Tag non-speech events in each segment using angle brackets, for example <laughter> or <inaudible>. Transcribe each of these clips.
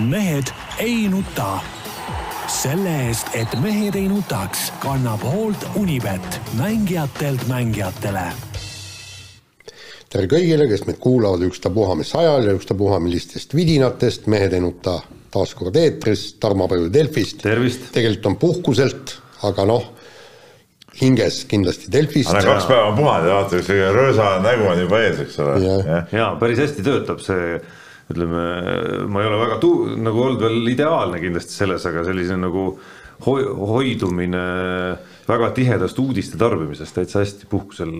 mehed ei nuta. selle eest, et mehed ei nutaks, kannab hoolt Unibet, mängijatelt mängijatele tere kõigile, kes meid kuulavad ükstapuha mis ajal ja ükstapuha millistest vidinatest, Mehed ei nuta taas kord eetris, Tarmo Paju Delfist. tegelikult on puhkuselt, aga noh, hinges kindlasti Delfist. kaks päeva on puhanud ja vaata, see röösa nägu on juba ees, eks ole. ja, ja päris hästi töötab see ütleme, ma ei ole väga tu-, nagu olnud veel ideaalne kindlasti selles, aga sellise nagu hoi-, hoidumine väga tihedast uudiste tarbimisest täitsa hästi puhkusel,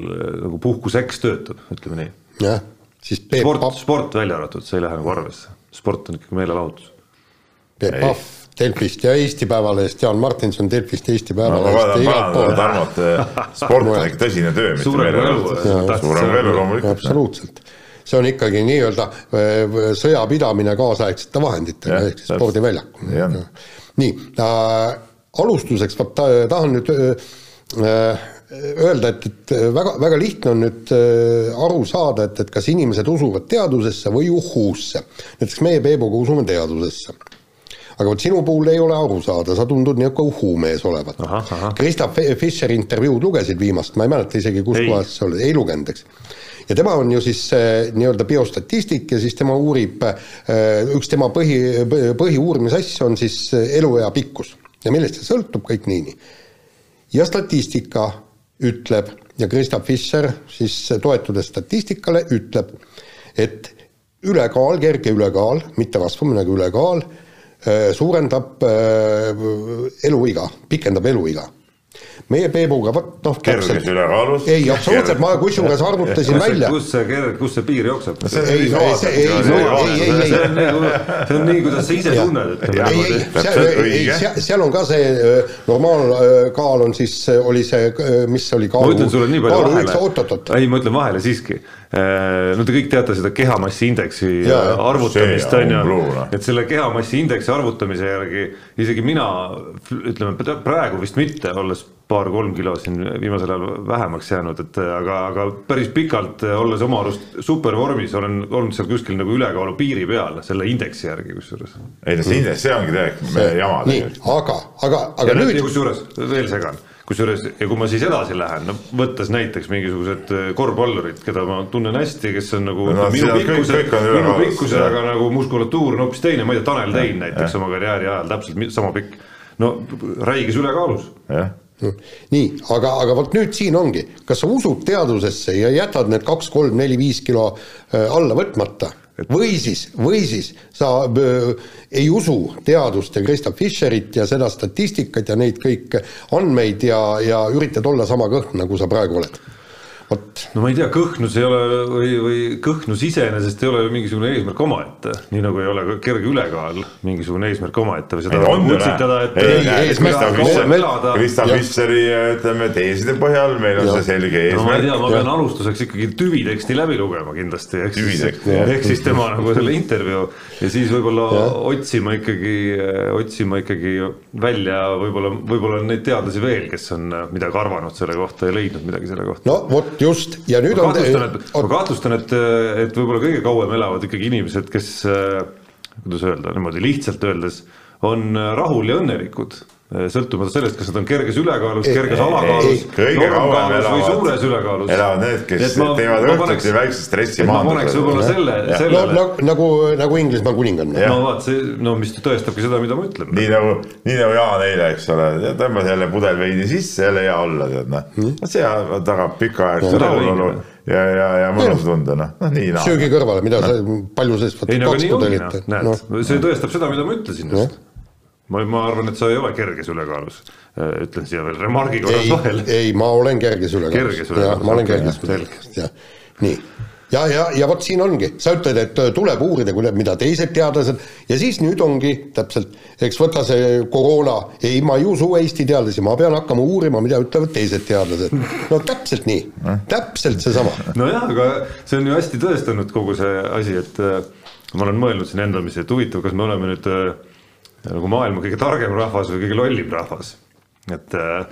nagu puhkuseks töötab, ütleme nii. jah, siis Peep sport, sport välja arvatud, see ei lähe nagu arvesse, sport on ikkagi meelelahutus. Peep Pahv Delfist ja Eesti Päevalehest, Jaan Martinson Delfist, Eesti Päevalehest no, ja igalt poolt. Tarmot, sport on <laughs> ikka tõsine töö, mitte meelelahutus. suurem kui elu loomulikult. absoluutselt see on ikkagi nii-öelda äh, sõjapidamine kaasaegsete vahenditega ehk siis spordiväljakul. nii äh,, alustuseks ma tahan nüüd äh, öelda, et, et väga, väga lihtne on nüüd äh, aru saada, et, et kas inimesed usuvad teadusesse või uhhuusse. näiteks meie Peebuga usume teadusesse aga vot sinu puhul ei ole aru saada, sa tundud niisugune uhhuumees olevat. Krista Fischeri intervjuud lugesid viimast, ma ei mäleta isegi, kus kohas see oli, ei lugenud, eks ja tema on ju siis äh, nii-öelda biostatistik ja siis tema uurib, äh, üks tema põhi, põhiuurimisasju on siis äh, eluea pikkus. Ja millest see sõltub, kõik nii, nii. ja statistika ütleb ja Krista Fischer siis toetudes statistikale ütleb, et ülekaal, kerge ülekaal, mitte rasvumine, aga ülekaal, suurendab eluiga, pikendab eluiga meie Peebuga, vot noh. kerges ülekaalus. ei, absoluutselt, ma kusjuures arvutasin välja. kus see, kus see piir jookseb? ei, ei, ei, ei, ei. see on nii, kuidas sa ise tunned. ei, ei, ei, seal on ka see normaalkaal on siis, oli see, mis oli kaalu. ma ütlen sulle nii palju vahele. ei, ma ütlen vahele siiski no te kõik teate seda kehamassi indeksi ja, arvutamist, on ju, et selle kehamassi indeksi arvutamise järgi isegi mina, ütleme praegu vist mitte, olles paar-kolm kilo siin viimasel ajal vähemaks jäänud, et aga, aga päris pikalt, olles oma arust supervormis, olen olnud seal kuskil nagu ülekaalu piiri peal selle indeksi järgi kusjuures. ei no see indeks, see ongi tegelikult meie jama. nii, aga, aga, aga ja nüüd. kusjuures veel segan kusjuures ja kui ma siis edasi lähen, no võttes näiteks mingisugused äh, korvpallurid, keda ma tunnen hästi, kes on nagu no, minu pikkuse, minu pikkuse, aga nagu muskulatuur on hoopis teine, ma ei tea, Tanel Tein näiteks ja. oma karjääri ajal täpselt sama pikk. no räiges ülekaalus. nii, aga, aga vot nüüd siin ongi, kas sa usud teadusesse ja jätad need kaks, kolm, neli, viis kilo äh, alla võtmata või siis, või siis sa öö, ei usu teadust ja Krista Fischerit ja seda statistikat ja neid kõiki andmeid ja, ja üritad olla sama kõhn, nagu sa praegu oled vot. no ma ei tea, kõhnus ei ole või, või kõhnus iseenesest ei ole ju mingisugune eesmärk omaette, nii nagu ei ole kerge ülekaal mingisugune eesmärk omaette või seda utsitada, et ei, eesmärk Krista Fischeri ütleme teeside põhjal meil on ja. see selge eesmärk. no ma ei tea, ma pean alustuseks ikkagi tüviteksti läbi lugema kindlasti, ehk siis, ehk siis tema nagu selle intervjuu ja siis võib-olla otsima ikkagi, otsima ikkagi välja võib-olla, võib-olla on neid teadlasi veel, kes on midagi arvanud selle kohta ja leidnud midagi selle kohta. no vot just, ja nüüd ma kahtlustan, on et, ma kahtlustan, et, et võib-olla kõige kauem elavad ikkagi inimesed, kes kuidas öelda, niimoodi lihtsalt öeldes, on rahul ja õnnelikud sõltumata sellest, kas nad on kerges ülekaalus, kerges alakaalus, normkaalus või suures ülekaalus. elavad need, kes ma, teevad õhtuti väikse stressi maandada. ma paneks võib-olla selle, sellele. no nagu, nagu Inglismaa kuninganna. no vaat see, no mis tõestabki seda, mida ma ütlen. nii nagu, nii nagu Jaan eile, eks ole, tõmbas jälle pudel veini sisse, jälle hea olla, tead noh mm.. see tagab pikaaegse rahulolu ja, ja, ja mõnus tunde, noh, noh nii naa. söögi kõrvale, mida sa, palju sellest. ei no aga nii ongi, noh, näed, see tõestab seda, mida ma ütlesin just ma, ma arvan, et sa ei ole kerges ülekaalus. Äh, ütlen siia veel remargi korras vahele. ei, ma olen kerges ülekaalus. ülekaalus. ma olen kerges ülekaalus, jah. nii, ja, ja, ja vot siin ongi, sa ütled, et äh, tuleb uurida, mida teised teadlased ja siis nüüd ongi täpselt, eks võta see koroona, ei, ma ei usu Eesti teadlasi, ma pean hakkama uurima, mida ütlevad teised teadlased. no täpselt nii, täpselt seesama. nojah, aga see on ju hästi tõestanud kogu see asi, et äh, ma olen mõelnud siin endamisi, et huvitav, kas me oleme nüüd äh, nagu maailma kõige targem rahvas või kõige lollim rahvas. et äh,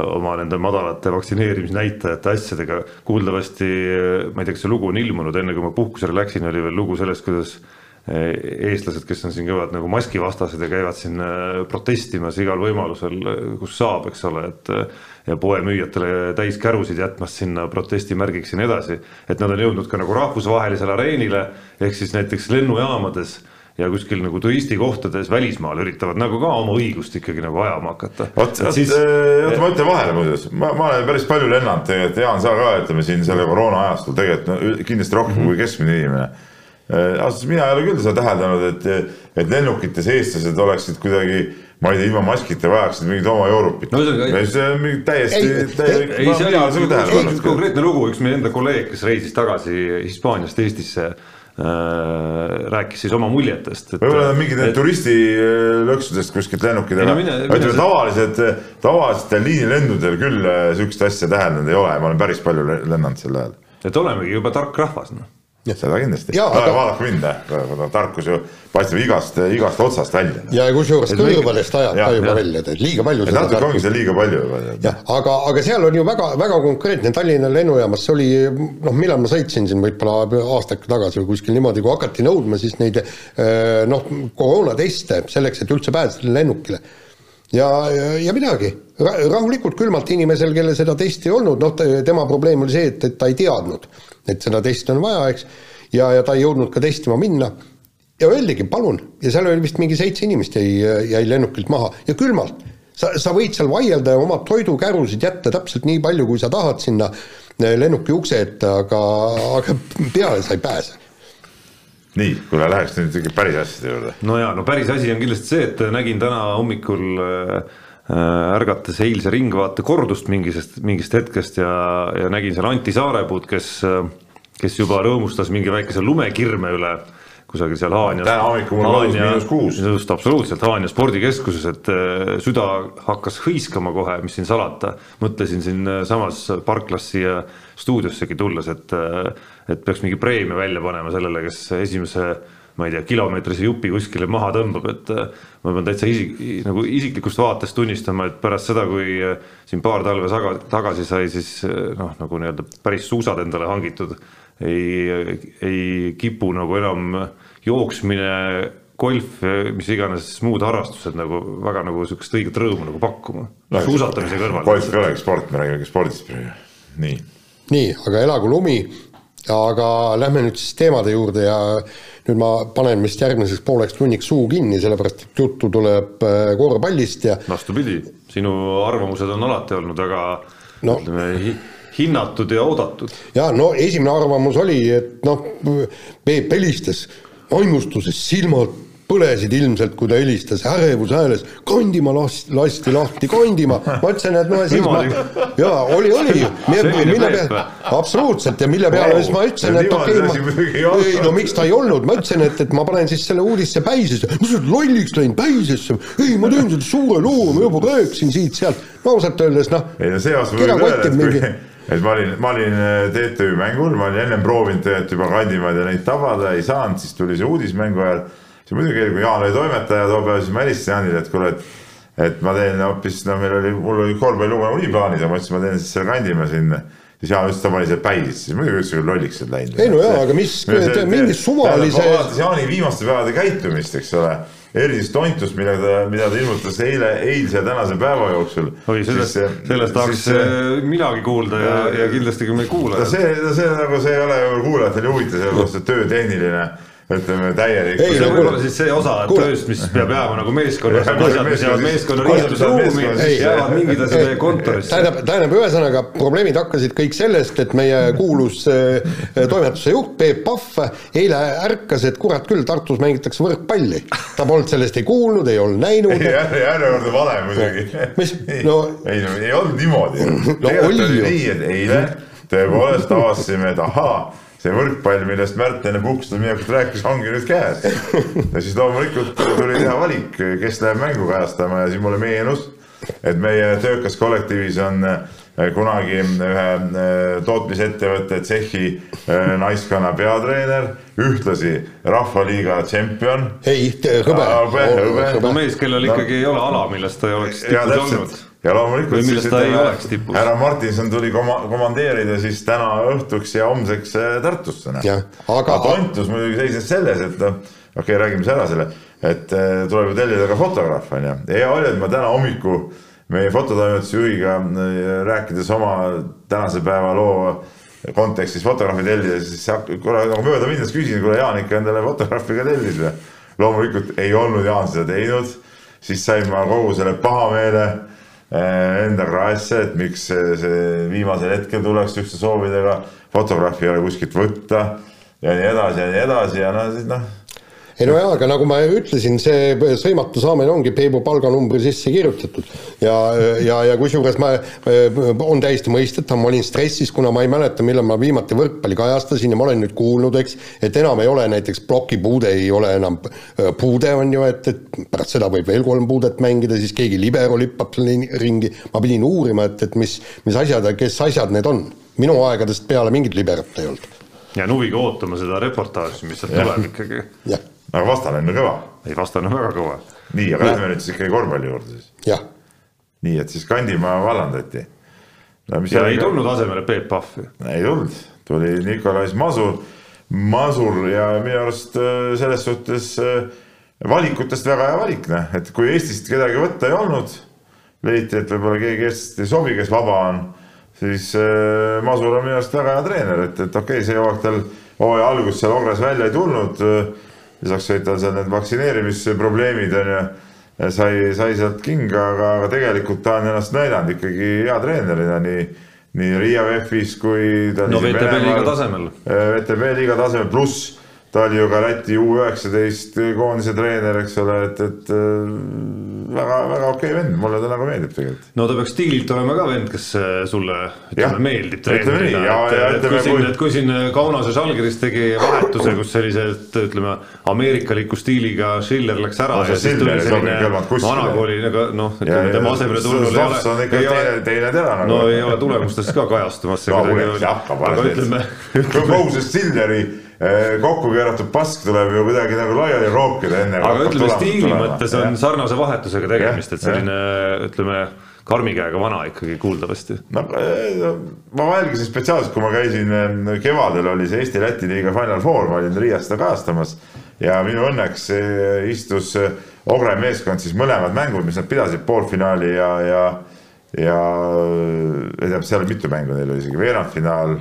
oma nende madalate vaktsineerimisnäitajate asjadega, kuuldavasti äh, ma ei tea, kas see lugu on ilmunud, enne kui ma puhkusele läksin, oli veel lugu sellest, kuidas eestlased, kes on siin kõvad nagu maskivastased ja käivad siin protestimas igal võimalusel, kus saab, eks ole, et ja poemüüjatele täis kärusid jätmas sinna protestimärgiks ja nii edasi. et nad on jõudnud ka nagu rahvusvahelisele areenile, ehk siis näiteks lennujaamades ja kuskil nagu turistikohtades välismaal üritavad nagu ka oma õigust ikkagi nagu ajama hakata. vot, vot siis... äh, ma ütlen vahele muuseas, ma, ma olen päris palju lennanud tegelikult, Jaan, sa ka ütleme siin selle koroona ajastul tegelikult no, kindlasti rohkem mm -hmm. kui keskmine inimene äh,. ausalt, mina ei ole küll seda täheldanud, et, et lennukites eestlased oleksid kuidagi ma ei tea, ilma maskita vajaksid mingit oma joorupit no,. see on mingi täiesti, täielik. ei, see oli konkreetne lugu, üks meie enda kolleeg, kes reisis tagasi Hispaaniast Eestisse Äh, rääkis siis oma muljetest. võib-olla mingid need turistilõksudest kuskilt lennukid, aga no, ütleme tavalised, tavalistel liinilendudel küll äh, sihukest asja täheldanud ei ole, ma olen päris palju lennanud sel ajal. et olemegi juba tark rahvas, noh seda kindlasti, aga... vaadake mind, tarkus ju paistab igast, igast otsast välja. ja kusjuures kõrvadest ajab ka juba välja, et liiga palju. natuke ongi seda liiga palju juba. jah, aga, aga seal on ju väga, väga konkreetne Tallinna lennujaamas, see oli noh, millal ma sõitsin siin võib-olla aastaid tagasi või kuskil niimoodi, kui hakati nõudma siis neid eh, noh, koroonateste selleks, et üldse pääseda lennukile ja, ja, midagi, rahulikult külmalt inimesel, kellel seda testi ei olnud, noh, tema probleem oli see, et, et ta ei teadnud et seda testi on vaja, eks, ja, ja ta ei jõudnud ka testima minna. ja öeldigi, palun, ja seal oli vist mingi seitse inimest jäi, jäi lennukilt maha ja külmalt. sa, sa võid seal vaielda ja oma toidukärusid jätta täpselt nii palju, kui sa tahad sinna lennuki ukse ette, aga, aga peale sa ei pääse nii, kuule läheks nüüd ikkagi päris asjade juurde. no ja, no päris asi on kindlasti see, et nägin täna hommikul äh, Äh, ärgates eilse Ringvaate kordust mingisest, mingist hetkest ja, ja nägin seal Anti Saarepuud, kes, kes juba rõõmustas mingi väikese lumekirme üle kusagil seal Haanja. täna hommikul mul kodus miinus kuus. just absoluutselt Haanja spordikeskuses, et äh, süda hakkas hõiskama kohe, mis siin salata. mõtlesin siinsamas äh, parklas siia stuudiossegi tulles, et, et peaks mingi preemia välja panema sellele, kes esimese ma ei tea, kilomeetrise jupi kuskile maha tõmbab, et äh, ma pean täitsa isik, nagu isiklikust vaatest tunnistama, et pärast seda, kui äh, siin paar talve taga, tagasi sai siis äh, noh, nagu nii-öelda päris suusad endale hangitud, ei, ei kipu nagu enam jooksmine, golf, mis iganes muud harrastused nagu väga nagu sihukest õiget rõõmu nagu pakkuma no,. suusatamise kõrval. golf ei olegi sport, me räägime spordist praegu, nii. nii, aga elagu lumi, aga lähme nüüd siis teemade juurde ja nüüd ma panen vist järgmiseks pooleks tunniks suu kinni, sellepärast et juttu tuleb äh, korvpallist ja vastupidi, sinu arvamused on alati olnud väga no. ütleme, hinnatud ja oodatud. ja no esimene arvamus oli, et noh, Peep helistas aimustuses silmad põlesid ilmselt, kui ta helistas ärevushääles, kandima lasti, lasti lahti, kandima. ma ütlesin, et no siis ma, jaa, oli, oli, <laughs> mille peale, absoluutselt. Ja mille peale siis ma ütlesin, et okei okay,, ma, ei no miks ta ei olnud, ma ütlesin, et, et ma panen siis selle uudisse päisesse, mis sa oled lolliks läinud päisesse, ei, ma teen seda suure loo, ma juba rääkisin siit-sealt, ausalt öeldes noh. ei no seepärast võib öelda, et kui et ma olin, ma olin äh, TTÜ mängul, ma olin ennem proovinud tegelikult juba kandimaid ja neid tabada, ei saanud, siis tuli see uudis mängu ajal siis muidugi, kui Jaan oli toimetaja too päev, siis ma helistasin Jaanile, et kuule, et et ma teen hoopis, no meil oli, mul oli korvpallilugu nagunii plaanis ja ma ütlesin, ma teen siis selle Kandimäe sinna siis Jaan ütles, ta pani selle päis, siis muidugi ütles, et lolliks on läinud. ei no jaa, aga mis, mingi suvalise. vaadates Jaani viimaste päevade käitumist, eks ole, erilist tontust, mida ta, mida ta ilmutas eile, eilse ja tänase päeva jooksul. oi, sellest, sellest tahaks minagi kuulda ja, ja kindlasti ka meie kuulajad. see, see nagu, see ei ole kuulajatel ju huvitav, sellepärast et töötehniline ütleme täielik. see võib olla siis see osa tööst, mis peab jääma nagu meeskonnas, asjad, mis jäävad meeskonna riietusruumi, jäävad mingid asjad meie kontorisse. tähendab, tähendab, ühesõnaga probleemid hakkasid kõik sellest, et meie kuulus äh, toimetuse juht Peep Pahv eile ärkas, et kurat küll, Tartus mängitakse võrkpalli. ta polnud sellest ei kuulnud, ei olnud näinud. järjekordne vale muidugi. mis, no. ei no ei olnud niimoodi. tegelikult oli nii, et eile tõepoolest avastasime, et ahaa see võrkpall, millest Märt enne puhkusele minekut rääkis, ongi nüüd käes. ja siis loomulikult tuli teha valik, kes läheb mängu kajastama ja siis mulle meenus, et meie töökas kollektiivis on eh, kunagi ühe eh, tootmisettevõtte tsehhi eh, naiskonna peatreener, ühtlasi Rahvaliiga tšempion. ei, hõbe. hõbe, hõbe. no mees, kellel ikkagi no, ei ole ala, millest ta ei oleks tipus olnud ja loomulikult siis ütleme, härra Martinson tuli koma-, komandeerida siis täna õhtuks ja homseks äh, Tartusse. Noh. aga, aga tontus muidugi seisnes selles, et noh, okei okay,, räägime siis ära selle, et äh, tuleb ju tellida ka fotograaf on ju, hea oli, et ma täna hommikul meie fototoimetuse juhiga rääkides oma tänase päeva loo kontekstis fotograafi tellida, siis korra nagu mööda minnes küsin, kuule Jaan ikka endale fotograafi ka tellis või? loomulikult ei olnud Jaan seda teinud, siis sain ma kogu selle pahameele eh, enda kraesse, et miks see, viimasel hetkel tuleks sihukeste soovidega, fotograafi ei ole kuskilt võtta ja nii edasi ja nii edasi ja noh, siis noh ei no jaa, aga nagu ma ütlesin, see sõimatu saamine ongi Peebu palganumbri sisse kirjutatud. Ja, ja, ja kusjuures ma, on täiesti mõistetav, ma olin stressis, kuna ma ei mäleta, millal ma viimati võrkpalli kajastasin ja ma olen nüüd kuulnud, eks, et enam ei ole näiteks plokipuude ei ole enam puude, on ju, et, et pärast seda võib veel kolm puudet mängida, siis keegi libero lippab ringi, ma pidin uurima, et, et mis, mis asjad, kes asjad need on. minu aegadest peale mingit liberot ei olnud. Jään huviga ootama seda reportaaži, mis sealt tuleb ikkagi. jah aga vastane on ju kõva. ei, vastane on väga kõva. nii, aga lähme nüüd siis ikkagi korvpalli juurde siis. jah. nii, et siis Kandimaa vallandati no,. ja ei tulnud asemele Peep Pahvi? ei tulnud, tuli Nikolais Masur, Masur ja minu arust äh, selles suhtes äh, valikutest väga hea valik, noh, et kui Eestist kedagi võtta ei olnud, leiti, et võib-olla keegi Eestist ei sobi, kes vaba on, siis äh, Masur on minu arust väga hea treener, et, et okei okay,, see hooaeg tal hooaja alguses seal Ogres välja ei tulnud lisaks olid tal seal need vaktsineerimisprobleemid on ju, sai, sai sealt kinga, aga, aga tegelikult ta on ennast näidanud ikkagi hea treenerina nii, nii Riia VEF-is kui. no VTB liiga tasemel. VTB liiga tasemel, pluss ta oli ju ka Läti U üheksateist koondise treener, eks ole, et, et väga-väga äh, okei okay vend, mulle ta nagu meeldib tegelikult. no ta peaks stiililt olema ka vend, kes äh, sulle ütleme meeldib treenerina, et, et, et kui siin, et kui siin Kaunas ja Žalgiris tegi vahetuse, kus sellised ütleme ameerikaliku stiiliga Schiller läks ära no,. vanakooli nagu noh, ütleme tema asemele tulnul ei ole. ei ole, teine tera nagu. no ei ole tulemustes ka kajastumas see kuidagi. aga ütleme. see Schilleri Eh, kokku keeratud pask tuleb ju kuidagi nagu laiali rookida enne. aga ütleme stiili mõttes on sarnase vahetusega tegemist, et selline ütleme karmi käega vana ikkagi kuuldavasti. no eh, ma jälgisin spetsiaalselt, kui ma käisin eh, kevadel oli see Eesti-Läti liiga Final Four, ma olin Riias seda kajastamas ja minu õnneks istus Ogre meeskond siis mõlemad mängud, mis nad pidasid, poolfinaali ja, ja ja tea, seal mitu mängu neil oli isegi, veerandfinaal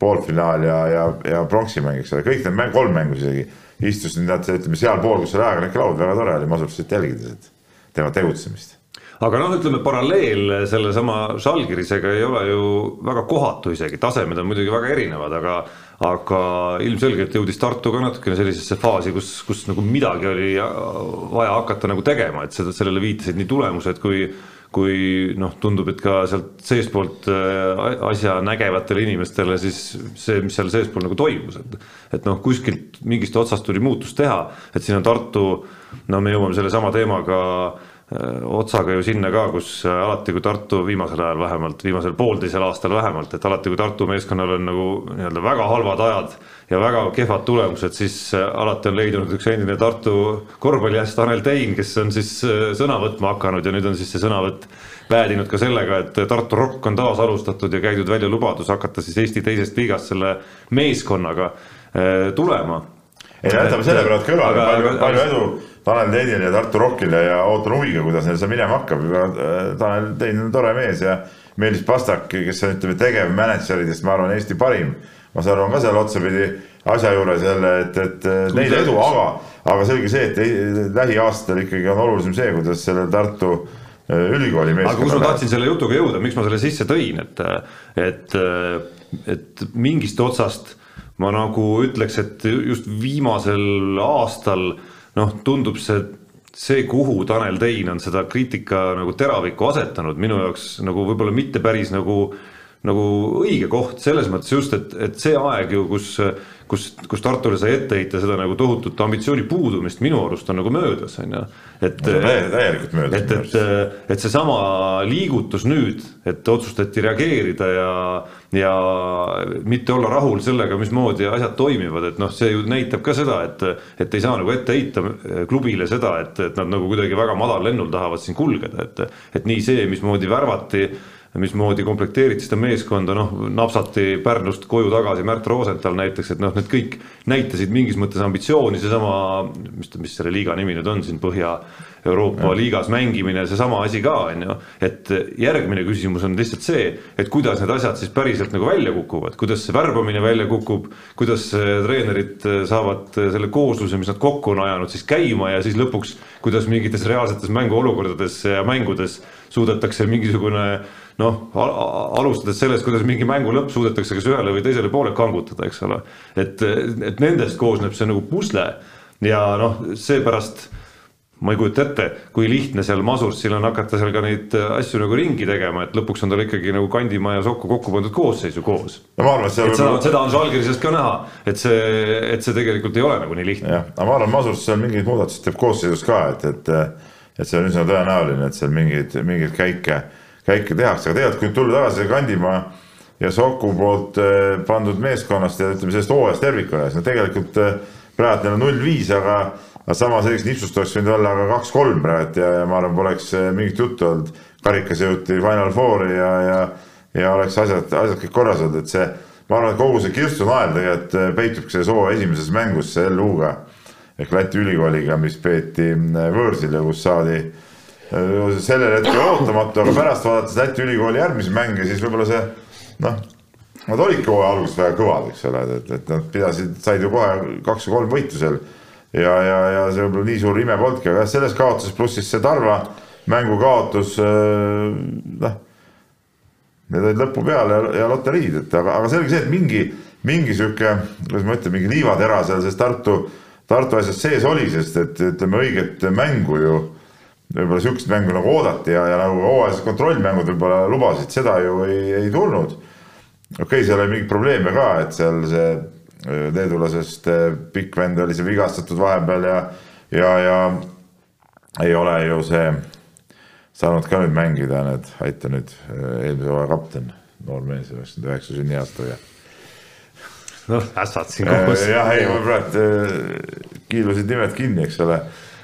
poolfinaal ja, ja, ja pronksimäng, eks ole, kõik need mäng, kolm mängu isegi istusid nad, ütleme sealpool, kus oli ajakirjanike laud, väga tore oli, Masursit jälgides, et tema tegutsemist. aga noh, ütleme paralleel sellesama Žalgirisega ei ole ju väga kohatu isegi, tasemed on muidugi väga erinevad, aga aga ilmselgelt jõudis Tartu ka natukene sellisesse faasi, kus, kus nagu midagi oli vaja hakata nagu tegema, et seda, sellele viitasid nii tulemused kui kui noh, tundub, et ka sealt seestpoolt äh, asja nägevatele inimestele siis see, mis seal seespool nagu toimus, et et noh, kuskilt mingist otsast tuli muutus teha, et siin on Tartu, no me jõuame sellesama teemaga äh, otsaga ju sinna ka, kus äh, alati, kui Tartu viimasel ajal vähemalt, viimasel poolteisel aastal vähemalt, et alati, kui Tartu meeskonnal on nagu nii-öelda väga halvad ajad ja väga kehvad tulemused, siis äh, alati on leidunud üks endine Tartu korvpalliäss Tanel Tein, kes on siis äh, sõna võtma hakanud ja nüüd on siis see sõnavõtt päädinud ka sellega, et Tartu Rock on taas alustatud ja käidud välja lubadus hakata siis Eesti teisest liigast selle meeskonnaga äh, tulema. ei no jätame selle praegu kõrvale, palju, palju edu Tanel Teinile ja Tartu Rockile ja ootan huviga, kuidas neil see minema hakkab, Tanel Tein on tore mees ja Meelis Pastak, kes on ütleme tegevmänedžeridest, ma arvan, Eesti parim ma saan aru, on ka seal otsapidi asja juures jälle, et, et neile edu, aga, aga selge see, et lähiaastatel ikkagi on olulisem see, kuidas selle Tartu äh, ülikooli meeskonna. aga kus ma tahtsin selle jutuga jõuda, miks ma selle sisse tõin, et, et, et mingist otsast ma nagu ütleks, et just viimasel aastal noh, tundub see see, kuhu Tanel Tein on seda kriitika nagu teravikku asetanud, minu jaoks nagu võib-olla mitte päris nagu äh, nagu õige koht selles mõttes just, et, et see aeg ju, kus, kus, kus Tartule sai ette heita seda nagu tohutut ambitsiooni puudumist, minu arust on nagu möödas, on ju. et täielikult möödas. et, et, et seesama liigutus nüüd, et otsustati reageerida ja, ja mitte olla rahul sellega, mismoodi asjad toimivad, et noh, see ju näitab ka seda, et, et ei saa nagu ette heita klubile seda, et, et nad nagu kuidagi väga madallennul tahavad siin kulgeda, et, et nii see, mismoodi värvati mismoodi komplekteeriti seda meeskonda, noh napsati Pärnust koju tagasi Märt Rosenthal näiteks, et noh, need kõik näitasid mingis mõttes ambitsiooni, seesama, mis, mis selle liiga nimi nüüd on siin, Põhja-Euroopa liigas mängimine, seesama asi ka, on ju. et järgmine küsimus on lihtsalt see, et kuidas need asjad siis päriselt nagu välja kukuvad, kuidas see värbamine välja kukub, kuidas treenerid saavad selle koosluse, mis nad kokku on ajanud, siis käima ja siis lõpuks, kuidas mingites reaalsetes mänguolukordades ja mängudes suudetakse mingisugune noh, alustades sellest, kuidas mingi mängu lõpp suudetakse kas ühele või teisele poole kangutada, eks ole. et, et nendest koosneb see nagu pusle ja noh, seepärast ma ei kujuta ette, kui lihtne seal Masursil on hakata seal ka neid asju nagu ringi tegema, et lõpuks on tal ikkagi nagu Kandimaa ja Sokku kokku pandud koosseisu koos. no ma arvan, et see et seda, seda on Žalgirisest ka näha, et see, et see tegelikult ei ole nagu nii lihtne. jah, aga ma arvan, Masurs seal mingeid muudatusi teeb koosseisus ka, et, et et see on üsna tõenäoline, et seal mingeid, mingeid käike käike tehakse, aga tegelikult kui nüüd tulla tagasi Kandimaa ja Soku poolt eh, pandud meeskonnast ja ütleme sellest hooajast tervikuna, siis no tegelikult eh, praegu neil on null viis, aga aga sama sellist nipsust oleks võinud olla ka kaks-kolm praegu ja, ja ma arvan, poleks eh, mingit juttu olnud. karikas jõuti Final Fouri ja, ja, ja oleks asjad, asjad kõik korras olnud, et see, ma arvan, et kogu see kirstunael tegelikult peitubki selles hooaja esimeses mängus LU-ga ehk Läti ülikooliga, mis peeti võõrsil ja kus saadi sellel hetkel ootamatu, aga pärast vaadates Läti ülikooli järgmisi mänge, siis võib-olla see noh, nad olidki hooaja alguses väga kõvad, eks ole, et, et nad pidasid, said ju kohe kaks või kolm võitu seal. ja, ja, ja see võib-olla nii suur ime polnudki, aga jah, selles kaotuses pluss siis see Tarva mängu kaotus, äh, noh. Need olid lõpu peal ja, ja loteriid, et aga, aga selge see, et mingi, mingi sihuke, kuidas ma ütlen, mingi liivatera seal selles Tartu, Tartu asjas sees oli, sest et ütleme õiget mängu ju võib-olla sihukest mängu nagu oodati ja, ja nagu hooajalised kontrollmängud võib-olla lubasid, seda ju ei, ei tulnud. okei okay,, seal oli mingeid probleeme ka, et seal see äh, leedulasest äh, pikk vend oli seal vigastatud vahepeal ja, ja, ja ei ole ju see saanud ka nüüd mängida, need, aita nüüd, äh, eelmise hooaja kapten, noor mees, üheksakümmend üheksa sünniaastaga noh, ässad siin koos. jah, ei, ma praegu kiilusid nimed kinni, eks ole,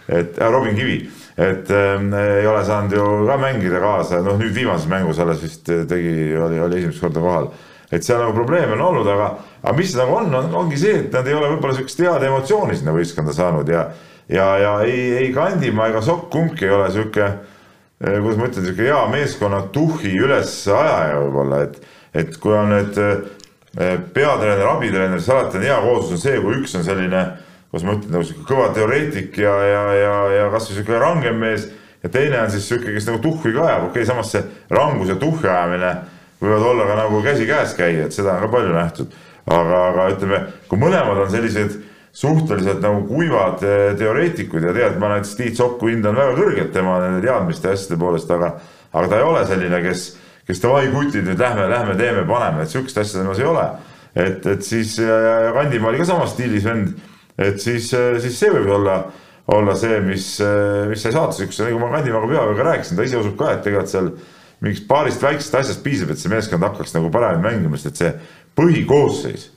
et äh, Robin Kivi et äh, ei ole saanud ju ka mängida kaasa, noh nüüd viimases mängus alles vist tegi, oli, oli esimest korda kohal. et seal nagu probleeme on olnud, aga, aga mis nagu on, on, ongi see, et nad ei ole võib-olla sihukest head emotsiooni sinna võistkonda saanud ja, ja, ja ei, ei Kandimaa ega Sokk kumbki ei ole sihuke, eh, kuidas ma ütlen, sihuke hea meeskonna tuhhi ülesajaja võib-olla, et, et kui on need eh, peatreener, abitreener, siis alati on hea kooslus on see, kui üks on selline kuidas ma ütlen, nagu sihuke kõva teoreetik ja, ja, ja, ja kasvõi sihuke rangem mees. ja teine on siis sihuke, kes nagu tuhhi ka ajab, okei okay,, samas see rangus ja tuhhi ajamine võivad olla ka nagu käsikäes käia, et seda on ka palju nähtud. aga, aga ütleme, kui mõlemad on sellised suhteliselt nagu kuivad eh, teoreetikud ja tead, ma näiteks Tiit Sokku hindan väga kõrgelt tema nende teadmiste ja asjade poolest, aga, aga ta ei ole selline, kes, kes davai kutid, nüüd lähme, lähme teeme, paneme, et sihukest asja temas ei ole. et, et siis Kandimaa oli ka samas stiilis vend et siis, äh, siis see võib olla, olla see, mis, äh, mis sai saatuseks ja nagu ma Kandimaaga pühapäeval rääkisin, ta ise usub ka, et tegelikult seal mingist paarist väiksest asjast piisab, et see meeskond hakkaks nagu paremini mängima, sest et see põhikoosseis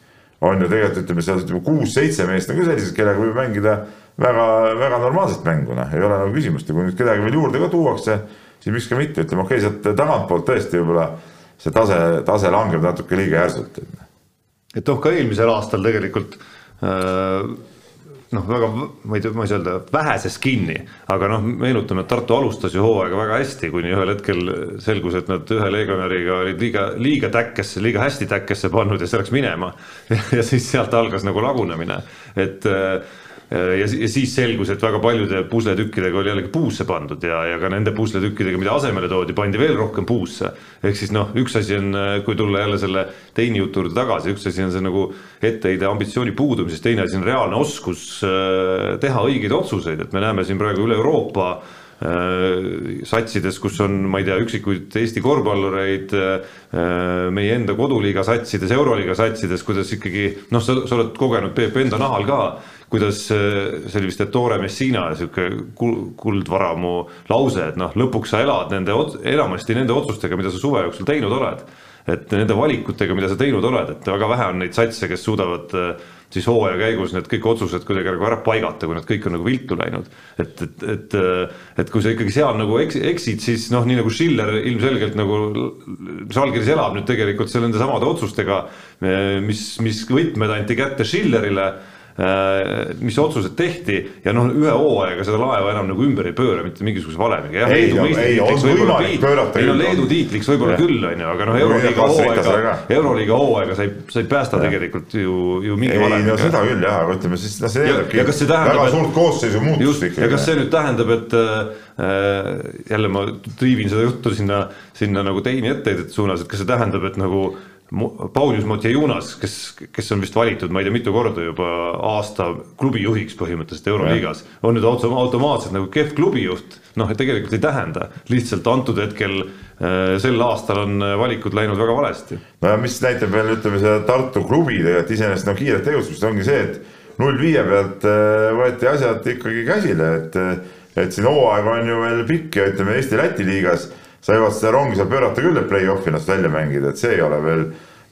on ju tegelikult ütleme seal ütleme kuus-seitse meest nagu sellised, kellega võib mängida väga, väga normaalset mängu, noh, ei ole nagu küsimust ja kui nüüd kedagi veel juurde ka tuuakse, siis miks ka mitte, ütleme okei okay,, sealt tagantpoolt tõesti võib-olla see tase, tase langeb natuke liiga järsult. et noh, ka eelmisel aastal tegelikult äh noh, väga, ma ei tea, ma ei saa öelda väheses kinni, aga noh, meenutame, et Tartu alustas ju hooaega väga hästi, kuni ühel hetkel selgus, et nad ühe legionäriga olid liiga, liiga täkkesse, liiga hästi täkkesse pannud ja see läks minema. <laughs> ja siis sealt algas nagu lagunemine, et äh, Äh, ja, ja siis selgus, et väga paljude pusletükkidega oli jällegi puusse pandud ja, ja ka nende pusletükkidega, mida asemele toodi, pandi veel rohkem puusse. ehk siis noh, üks asi on, äh, kui tulla jälle selle teini jutu juurde tagasi, üks asi on see nagu etteheide ambitsiooni puudumisest, teine asi on reaalne oskus äh, teha õigeid otsuseid, et me näeme siin praegu üle Euroopa satsides, kus on, ma ei tea, üksikuid Eesti korvpallureid, meie enda koduliiga satsides, euroliiga satsides, kuidas ikkagi noh, sa, sa oled kogenud Peep enda nahal ka kuidas äh, see oli vist Ettore Messina sihuke kuldvaramu lause, et noh, lõpuks sa elad nende, enamasti nende otsustega, mida sa suve jooksul teinud oled. et nende valikutega, mida sa teinud oled, et väga vähe on neid satse, kes suudavad siis hooaja käigus need kõik otsused kuidagi nagu ära paigata, kui nad kõik on nagu viltu läinud. et, et, et, et kui sa ikkagi seal nagu eks, eksid, siis noh, nii nagu Schiller ilmselgelt nagu Žalgiris elab nüüd tegelikult seal nende samade otsustega, mis, mis võtmed anti kätte Schillerile Äh, mis otsused tehti ja noh, ühe hooajaga seda laeva enam nagu ümber ei pööra mitte mingisuguse valemiga. ei, ei, on võimalik pöörata. ei no Leedu tiitliks võib-olla küll, on ju, aga noh, Euroliiga hooaega, Euroliiga hooaega sa ei, sa ei päästa ja. tegelikult ju, ju mingi valemiga. ei no seda küll jah, aga ütleme siis, noh, see eeldabki väga suurt koosseisu muutust ikkagi. ja kas see nüüd tähendab, et äh, jälle ma triivin seda juttu sinna, sinna nagu teini etteheidet suunas, et kas see tähendab, et nagu Paulius Motjejunas, kes, kes on vist valitud, ma ei tea, mitu korda juba aasta klubijuhiks põhimõtteliselt Euroliigas, on nüüd auto, automaatselt nagu kehv klubijuht, noh, et tegelikult ei tähenda, lihtsalt antud hetkel äh, sel aastal on valikud läinud väga valesti. no ja mis näitab veel, ütleme seda Tartu klubi tegelikult iseenesest no kiiret tegutsemist ongi see, et null viie pealt äh, võeti asjad ikkagi käsile, et, et siin hooaeg on ju veel pikk ja ütleme Eesti-Läti liigas sa jõuad seda rongi seal pöörata küll, et play-off'i ennast välja mängida, et see ei ole veel,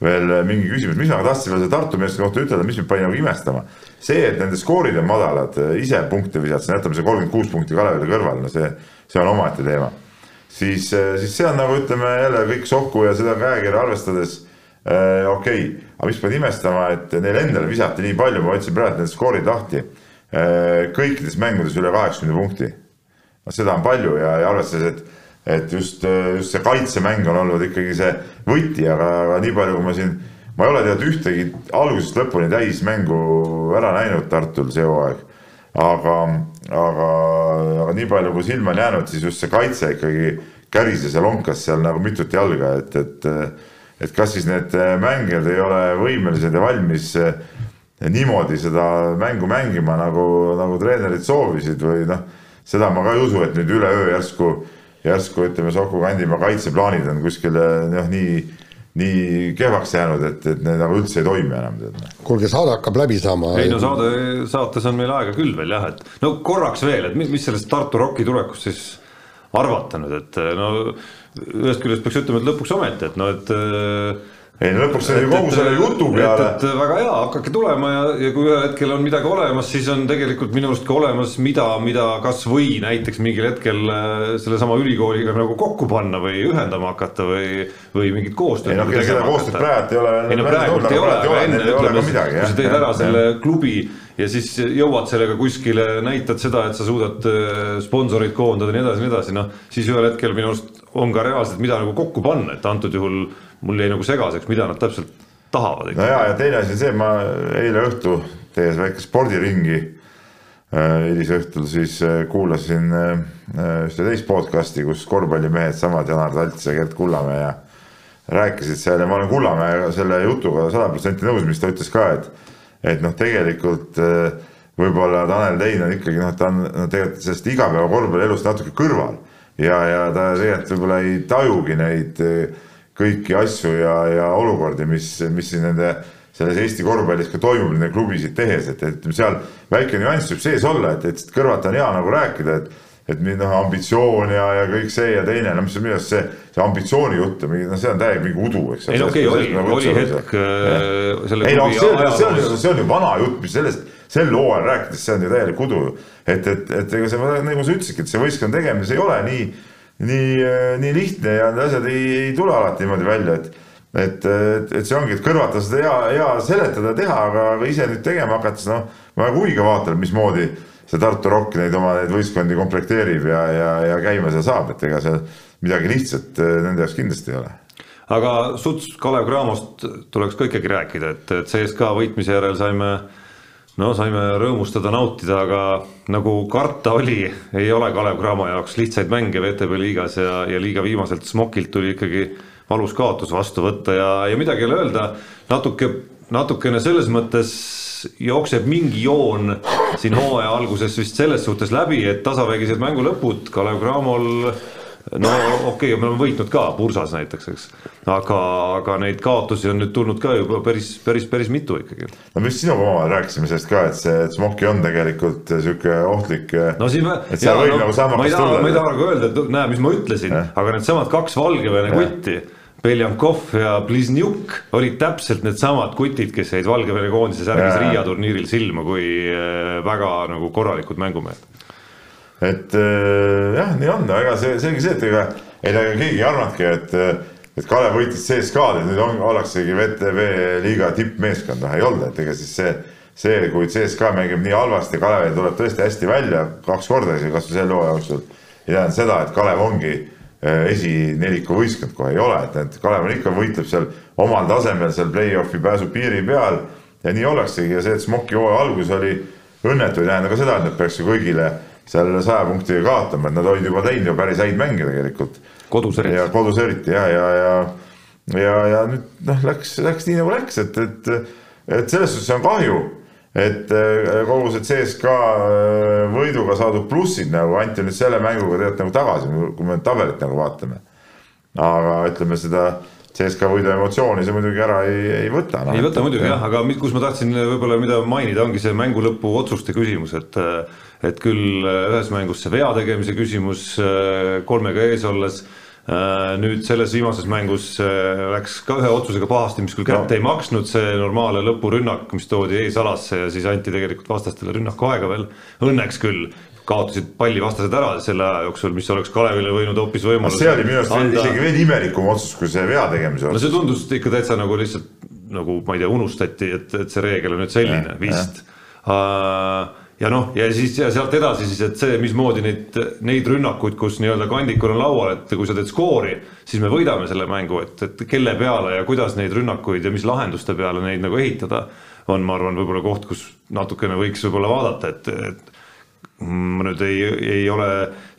veel mingi küsimus, mis ma tahtsin veel selle Tartu meeste kohta ütelda, mis mind pani nagu imestama. see, et nende skoorid on madalad, ise punkte visata, jätame see kolmkümmend kuus punkti Kalevile kõrvale, no see, see on omaette teema. siis, siis see on nagu ütleme jälle kõik sokku ja seda käekirja arvestades äh, okei okay., aga mis pani imestama, et neil endal visati nii palju, ma võtsin praegu need skoorid lahti äh,. kõikides mängudes üle kaheksakümne punkti. no seda on palju ja, ja arvestades, et et just, just see kaitsemäng on olnud ikkagi see võti, aga, aga nii palju, kui ma siin, ma ei ole tead ühtegi algusest lõpuni täismängu ära näinud Tartul see hooaeg. aga, aga, aga nii palju, kui silma on jäänud, siis just see kaitse ikkagi kärises ja lonkas seal nagu mitut jalga, et, et et kas siis need mängijad ei ole võimelised ja valmis niimoodi seda mängu mängima, nagu, nagu treenerid soovisid või noh, seda ma ka ei usu, et nüüd üleöö järsku järsku ütleme, Soku Kandimaa kaitseplaanid on kuskile noh, nii, nii kehvaks jäänud, et, et need nagu üldse ei toimi enam. Noh. kuulge, saade hakkab läbi saama. ei no saade, saates on meil aega küll veel jah, et no korraks veel, et mis sellest Tartu Rocki tulekust siis arvata nüüd, et no ühest küljest peaks ütlema, et lõpuks ometi, et no et ei lõpuks see kogu selle jutu peale. et väga hea, hakake tulema ja, ja kui ühel hetkel on midagi olemas, siis on tegelikult minu arust ka olemas, mida, mida kasvõi näiteks mingil hetkel äh, sellesama ülikooliga nagu kokku panna või ühendama hakata või, või mingit koostööd. ei noh, seda koostööd praegu ei ole. ei no praegu ei ole, aga enne ütleme, kui sa teed ära selle klubi ja siis jõuad sellega kuskile, näitad seda, et sa suudad äh, sponsoreid koondada ja nii edasi, nii edasi, noh siis ühel hetkel minu arust on ka reaalselt, mida nagu kokku panna, et antud juhul mul jäi nagu segaseks, mida nad täpselt tahavad. no ja, ja teine asi on see, ma eile õhtu tehes väike spordiringi äh, hilisõhtul siis äh, kuulasin äh, ühte teist podcast'i, kus korvpallimehed, samad Janar Talts ja Gerd Kullamäe ja rääkisid seal ja ma olen Kullamäe selle jutuga sada protsenti nõus, mis ta ütles ka, et et noh, tegelikult võib-olla Tanel Tein on ikkagi noh, ta on no, tegelikult sellest igapäeva korvpallielust natuke kõrval ja, ja ta tegelikult võib-olla ei tajugi neid äh, kõiki asju ja, ja olukordi, mis, mis siin nende selles Eesti korvpallis ka toimub nende klubisid tehes, et, et seal väike nüanss võib sees olla, et, et kõrvalt on hea nagu rääkida, et et noh, ambitsioon ja, ja kõik see ja teine, no mis minu arust see, see ambitsiooni jutt, noh, see on täiega mingi udu, eks. ei no okei okay,, oli, nagu oli hetk äh, selle ei no see, see on, see on ju vana jutt, mis sellest, sel hooajal rääkides, see on ju täielik udu. et, et, et ega see, nagu sa ütlesidki, et see võistkonna tegemine, see ei ole nii nii, äh, nii lihtne ja need asjad ei, ei tule alati niimoodi välja, et et, et, et see ongi, et kõrvalt on seda hea, hea seletada, teha, aga, aga ise nüüd tegema hakates, noh, ma väga huviga vaatan, mismoodi see Tartu Rock neid oma neid võistkondi komplekteerib ja, ja, ja käima seal saab, et ega seal midagi lihtsat äh, nende jaoks kindlasti ei ole. Aga suts Kalev Cramost tuleks ka ikkagi rääkida, et, et CSKA võitmise järel saime äh, no saime rõõmustada, nautida, aga nagu karta oli, ei ole Kalev Cramo jaoks lihtsaid mänge VTB liigas ja, ja liiga viimaselt Smokilt tuli ikkagi valus kaotus vastu võtta ja, ja midagi ei ole öelda, natuke, natukene selles mõttes jookseb mingi joon siin hooaja alguses vist selles suhtes läbi, et tasavägised mängu lõpud Kalev Cramol no okei okay,, me oleme võitnud ka Pursas näiteks, eks. aga, aga neid kaotusi on nüüd tulnud ka juba päris, päris, päris mitu ikkagi. no me just sinuga omavahel rääkisime sellest ka, et see Smoki on tegelikult sihuke ohtlik. no siin me. et seal võib no, nagu sammakas tulla. ma ei taha nagu öelda, et näe, mis ma ütlesin, aga needsamad kaks Valgevene kotti Beljankov ja Bliznjuk olid täpselt needsamad kutid, kes jäid Valgevene koondise särgis Riia turniiril silma kui äh, väga nagu korralikud mängumehed. Et äh, jah, nii on, ega see, selge see, et ega, ega keegi ei arvanudki, et, et Kalev võitis CSKA-d, et nüüd on, ollaksegi VTV liiga tippmeeskond, noh ei olnud, et ega siis see, see, kui CSKA mängib nii halvasti, Kalev tuleb tõesti hästi välja kaks korda isegi kasvõi selle hooaja jooksul, ei tähenda seda, et Kalev ongi Äh, esineliku võistkond. Kohe ei ole, et, et Kalev on ikka, võitleb seal omal tasemel seal play-off'i pääsu piiri peal ja nii ollaksegi. Ja see, et Smoki hooaja algus oli õnnetu, ei tähenda ka seda, et nad peaks ju kõigile seal saja punktiga kaotama, et nad olid juba teinud ju päris häid mänge tegelikult. kodus eriti. ja kodus eriti ja, ja, ja, ja, ja nüüd noh, läks, läks nii nagu läks, et, et, et selles suhtes on kahju et äh, kogu see CSKA äh, võiduga saadud plussid nagu anti nüüd selle mänguga tegelikult nagu tagasi, kui me tabelit nagu vaatame. aga ütleme seda CSKA võidu emotsiooni see muidugi ära ei, ei võta no.. ei võta muidugi jah, aga kus ma tahtsin võib-olla mida mainida, ongi see mängu lõpu otsuste küsimus, et et küll ühes mängus see vea tegemise küsimus kolmega ees olles nüüd selles viimases mängus läks ka ühe otsusega pahasti, mis küll kätte no. ei maksnud, see normaalne lõpurünnak, mis toodi eesalasse ja siis anti tegelikult vastastele rünnaku aega veel, õnneks küll kaotasid palli vastased ära selle aja jooksul, mis oleks Kalevile võinud hoopis võimaluse. see oli minu arust anda... isegi veel imelikum otsus kui see vea tegemise otsus. no see tundus ikka täitsa nagu lihtsalt nagu ma ei tea, unustati, et, et see reegel on nüüd selline ja, vist. Ja noh, ja siis ja sealt edasi siis, et see, mismoodi neid, neid rünnakuid, kus nii-öelda kandikul on laual, et kui sa teed skoori, siis me võidame selle mängu, et, et kelle peale ja kuidas neid rünnakuid ja mis lahenduste peale neid nagu ehitada, on, ma arvan, võib-olla koht, kus natukene võiks võib-olla vaadata, et, et ma nüüd ei, ei ole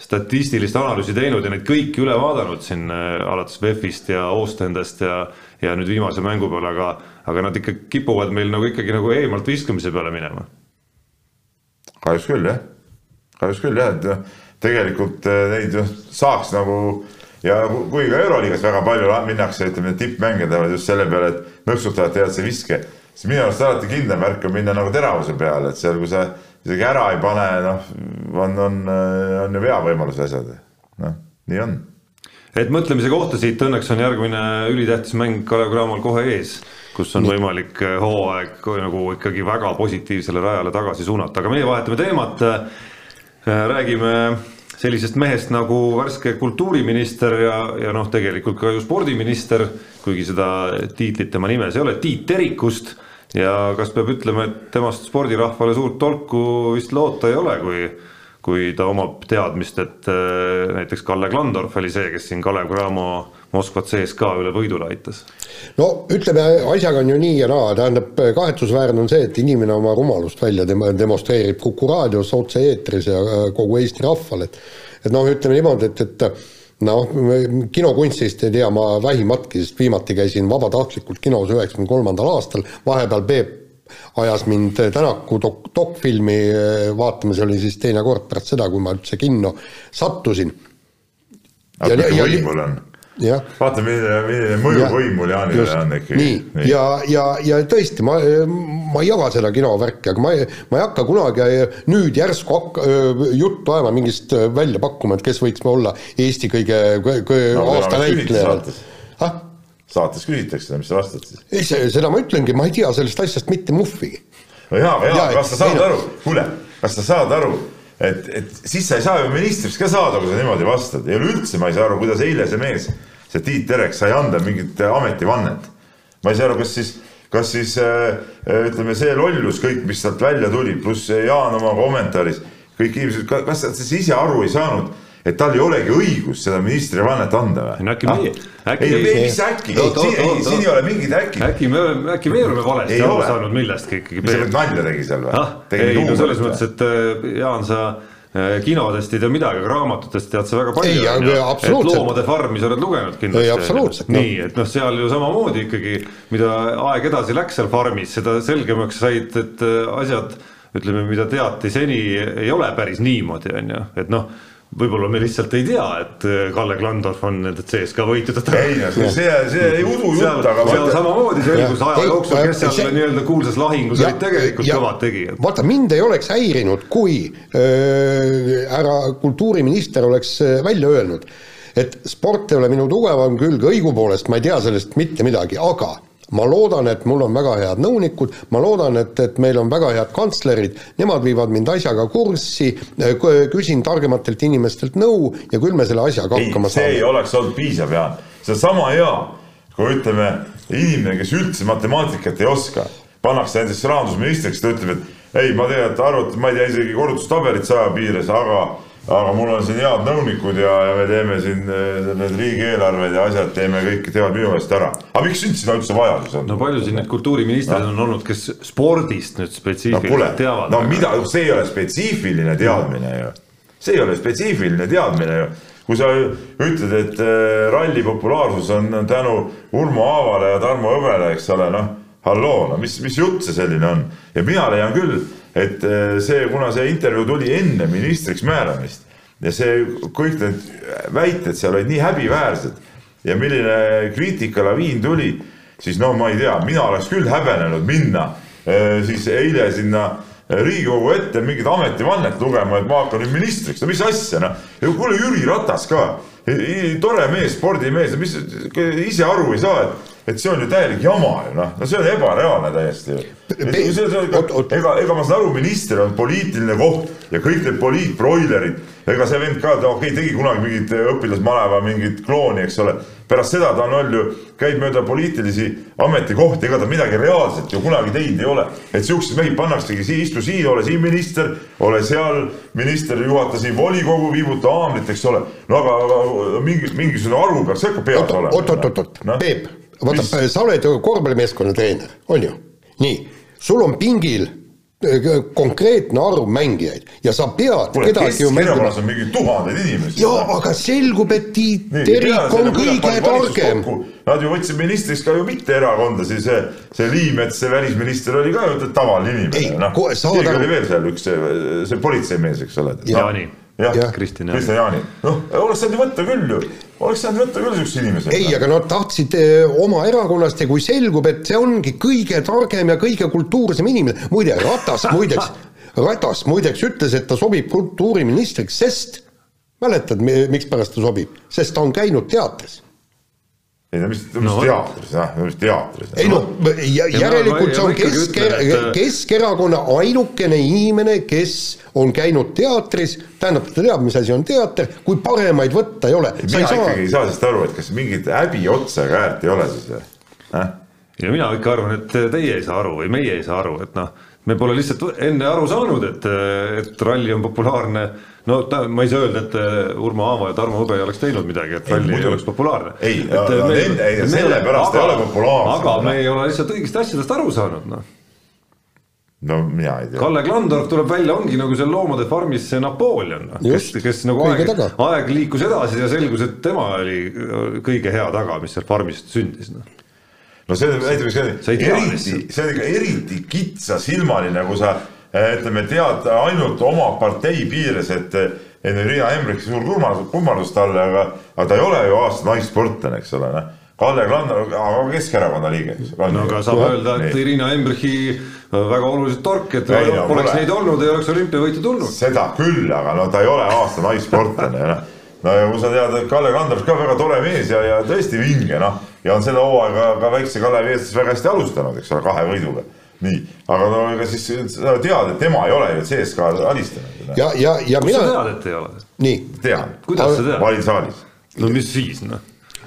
statistilist analüüsi teinud ja neid kõiki üle vaadanud siin äh, alates VEF-ist ja Ostendest ja, ja nüüd viimase mängu peale, aga, aga nad ikka kipuvad meil nagu ikkagi nagu eemalt viskamise peale minema. Kahjuks küll jah, kahjuks küll jah, et noh, tegelikult eh, neid noh, saaks nagu ja kui ka Euroliigas väga palju minnakse, ütleme tippmänge teevad just selle peale, et nõksutavad teevad see viske, siis minu arust alati kindlam märk on minna nagu teravuse peale, et seal, kui sa isegi ära ei pane, noh, on, on, on ju veavõimalus asjad, noh, nii on. et mõtlemise kohta siit õnneks on järgmine ülitähtis mäng Kalev Cramol kohe ees kus on võimalik äh, hooaeg nagu ikkagi väga positiivsele rajale tagasi suunata, aga meie vahetame teemat. Äh, räägime sellisest mehest nagu värske kultuuriminister ja, ja noh, tegelikult ka ju spordiminister, kuigi seda tiitlit tema nimes ei ole, Tiit Terikust. Ja kas peab ütlema, et temast spordirahvale suurt tolku vist loota ei ole, kui kui ta omab teadmist, et äh, näiteks Kalle Klandorf oli see, kes siin Kalev Cramo Moskvat CSKA üle võidule aitas? no ütleme, asjaga on ju nii ja naa, tähendab, kahetsusväärne on see, et inimene oma rumalust välja dem-, demonstreerib Kuku raadios otse-eetris ja äh, kogu Eesti rahvale, et et noh, ütleme niimoodi, et, et noh, kinokunstist ei tea ma vähimatki, sest viimati käisin vabatahtlikult kinos üheksakümne kolmandal aastal, vahepeal Peep ajas mind Tänaku dok-, dokfilmi äh, vaatama, see oli siis teine kord pärast seda, kui ma üldse kinno sattusin. aga mitu võimul on? Vaata, milline, milline mõjuvõim mul Jaanile on ikkagi. nii, nii., ja, ja, ja tõesti, ma, ma ei jaga seda kinovärki, aga ma ei, ma ei hakka kunagi nüüd järsku hakka, juttu ajama mingist välja pakkuma, et kes võiks olla Eesti kõige, kõige no, aasta näitleja. Ah? saates küsitakse, mis sa vastad siis? ei, seda ma ütlengi, ma ei tea sellest asjast mitte muhvigi. no jaa, aga jaa, kas sa saad ei, aru, kuule, kas sa saad aru, et, et siis sa ei saa ju ministriks ka saada, kui sa niimoodi vastad, ei ole üldse, ma ei saa aru, kuidas eile see mees, see Tiit Terek sai anda mingit ametivannet. ma ei saa aru, kas siis, kas siis äh, ütleme, see lollus kõik, mis sealt välja tuli, pluss Jaan oma kommentaaris, kõik inimesed, kas sa siis ise aru ei saanud et tal ei olegi õigust seda ministrivannet anda või? no äkki meie ah?, äkki ei, mis äkki, siin, siin ei ole mingit äkki. äkki me äkki me oleme valesti aru saanud millestki ikkagi. mis sa nüüd nalja tegi seal või ah,? ei, no selles mõttes, et äh, Jaan, sa äh, kinodest ei tea midagi, aga raamatutest tead sa väga palju. absoluutselt. loomade farmi sa oled lugenud kindlasti. ei, absoluutselt. nii, et noh, seal ju samamoodi ikkagi, mida aeg edasi läks seal farmis, seda selgemaks said, et äh, asjad ütleme, mida teati seni, ei ole päris niimoodi, on ju, et noh võib-olla me lihtsalt ei tea, et äh, Kalle Klandorf on nende CSKA võitjate ei see, see, see ei udu jutt, aga seal samamoodi selgus aja jooksul, kes seal see... nii-öelda kuulsas lahingus olid tegelikult kõvad tegijad. vaata, mind ei oleks häirinud, kui äh, härra kultuuriminister oleks äh, välja öelnud, et sport ei ole minu tugevam külg, õigupoolest ma ei tea sellest mitte midagi, aga ma loodan, et mul on väga head nõunikud, ma loodan, et, et meil on väga head kantslerid, nemad viivad mind asjaga kurssi, küsin targematelt inimestelt nõu ja küll me selle asjaga hakkama saame. see ei oleks olnud piisav, Jaan, see on sama hea, kui ütleme, inimene, kes üldse matemaatikat ei oska, pannakse näiteks rahandusministriks, ta ütleb, et ei, ma tegelikult arvutan, ma ei tea isegi korrutustabelit saja piires, aga aga mul on siin head nõunikud ja, ja me teeme siin eh, need riigieelarved ja asjad teeme kõik, teevad minu eest ära. aga miks üldse seda üldse vaja siis on? no palju siin neid kultuuriministreid no. on olnud, kes spordist nüüd spetsiifiliselt no, teavad? no mida, see ei ole spetsiifiline teadmine ju. see ei ole spetsiifiline teadmine ju kui sa ütled, et eh, ralli populaarsus on tänu Urmo Aavale ja Tarmo Hõbele, eks ole, noh, halloo, no mis, mis jutt see selline on? Ja mina leian küll et äh, see, kuna see intervjuu tuli enne ministriks määramist ja see kõik need väited seal olid nii häbiväärsed ja milline kriitikalaviin tuli, siis no ma ei tea, mina oleks küll häbenenud minna äh, siis eile sinna Riigikogu ette mingit ametivannet lugema, et ma hakkan nüüd ministriks, no mis asja, noh. kuule, Jüri Ratas ka, tore mees, spordimees, mis ise aru ei saa, et et see on ju täielik jama ju noh, no see on ebareaalne täiesti ju. ega, ega ma saan aru, minister on poliitiline koht ja kõik need poliitbroilerid, ega see vend ka, ta okei okay,, tegi kunagi mingit õpilasmaleva mingit klooni, eks ole. pärast seda ta on olnud ju, käib mööda poliitilisi ametikohti, ega ta midagi reaalset ju kunagi teinud ei ole. et siukseid mehi pannaksegi siia, istu siin, ole siin minister, ole seal minister, juhata siin volikogu, viibuta haamrit, eks ole. no aga, aga mingi, mingisugune arvu peaks ikka peas olema. oot-oot-oot, no? Peep vaata, sa oled ju korvpallimeeskonna treener, on ju? nii, sul on pingil äh, konkreetne arv mängijaid ja sa pead Kule, kedagi ju mängima. on mingi tuhandeid inimesi. jaa, aga selgub, et Tiit Terik on kõige targem. Nad ju võtsid ministriks ka ju mitte erakonda, siis see, see Liimets, see välisminister oli ka ju tavaline inimene. noh, keegi oli veel seal üks, see, see politseimees, eks ole. Jaani jah ja., Kristjan Jaani, noh, oleks saanud ju võtta küll ju, oleks saanud võtta küll niisuguse inimese. ei, aga nad tahtsid eh, oma erakonnast ja kui selgub, et see ongi kõige targem ja kõige kultuursem inimene, muide, Ratas muideks Ratas muideks ütles, et ta sobib kultuuriministriks, sest mäletad, mikspärast ta sobib, sest ta on käinud teatris ei no mis, mis no, teatris, jah, mis teatris. ei no järelikult see on Kesk, Keskerakonna ainukene inimene, kes on käinud teatris, tähendab, ta teab, mis asi on teater, kui paremaid võtta ei ole. mina saa... ikkagi ei saa sellest aru, et kas mingit häbi otsa käärt ei ole siis või äh?? ja mina ikka arvan, et teie ei saa aru või meie ei saa aru, et noh, me pole lihtsalt enne aru saanud, et, et ralli on populaarne no ta, ma ei saa öelda, et äh, Urmo Aavo ja Tarmo Hõbe ei oleks teinud midagi, et ralli ei oleks populaarne. ei, sellepärast ei ole populaarne. aga me ei ole lihtsalt õigest asjadest aru saanud, noh no mina ei tea. Kalle Klandorf tuleb välja, ongi nagu seal Loomade farmis see Napoleon, noh, kes, kes nagu aeg, aeg liikus edasi ja selgus, et tema oli kõige hea taga, mis seal farmis sündis, noh no see näitab, see on eriti, see on ikka eriti kitsasilmaline, kui sa ütleme, tead ainult oma partei piires, et et Riina Embrich suur kummardus, kummardus talle, aga, aga ta ei ole ju aasta naissportlane, eks ole, noh. Kalle Klandor, aga Keskerakonna liige, no aga saab öelda, et Riina Embrichi väga oluliselt tork, et ei, no, poleks pole. neid olnud, ei oleks olümpiavõitu tulnud. seda küll, aga no ta ei ole aasta naissportlane, noh. No ja kui sa tead, et Kalle Klandorf ka väga tore mees ja, ja tõesti vinge, noh. ja on selle hooaega ka väikse Kalevi eestlased väga hästi alustanud, eks ole, kahe võiduga nii, aga no ega siis sa tead, et tema ei ole ju CSKA alistanud. ja, ja, ja Kus mina. sa tead, et ei ole? nii. tean. kuidas sa tead? ma olin saalis. no mis siis noh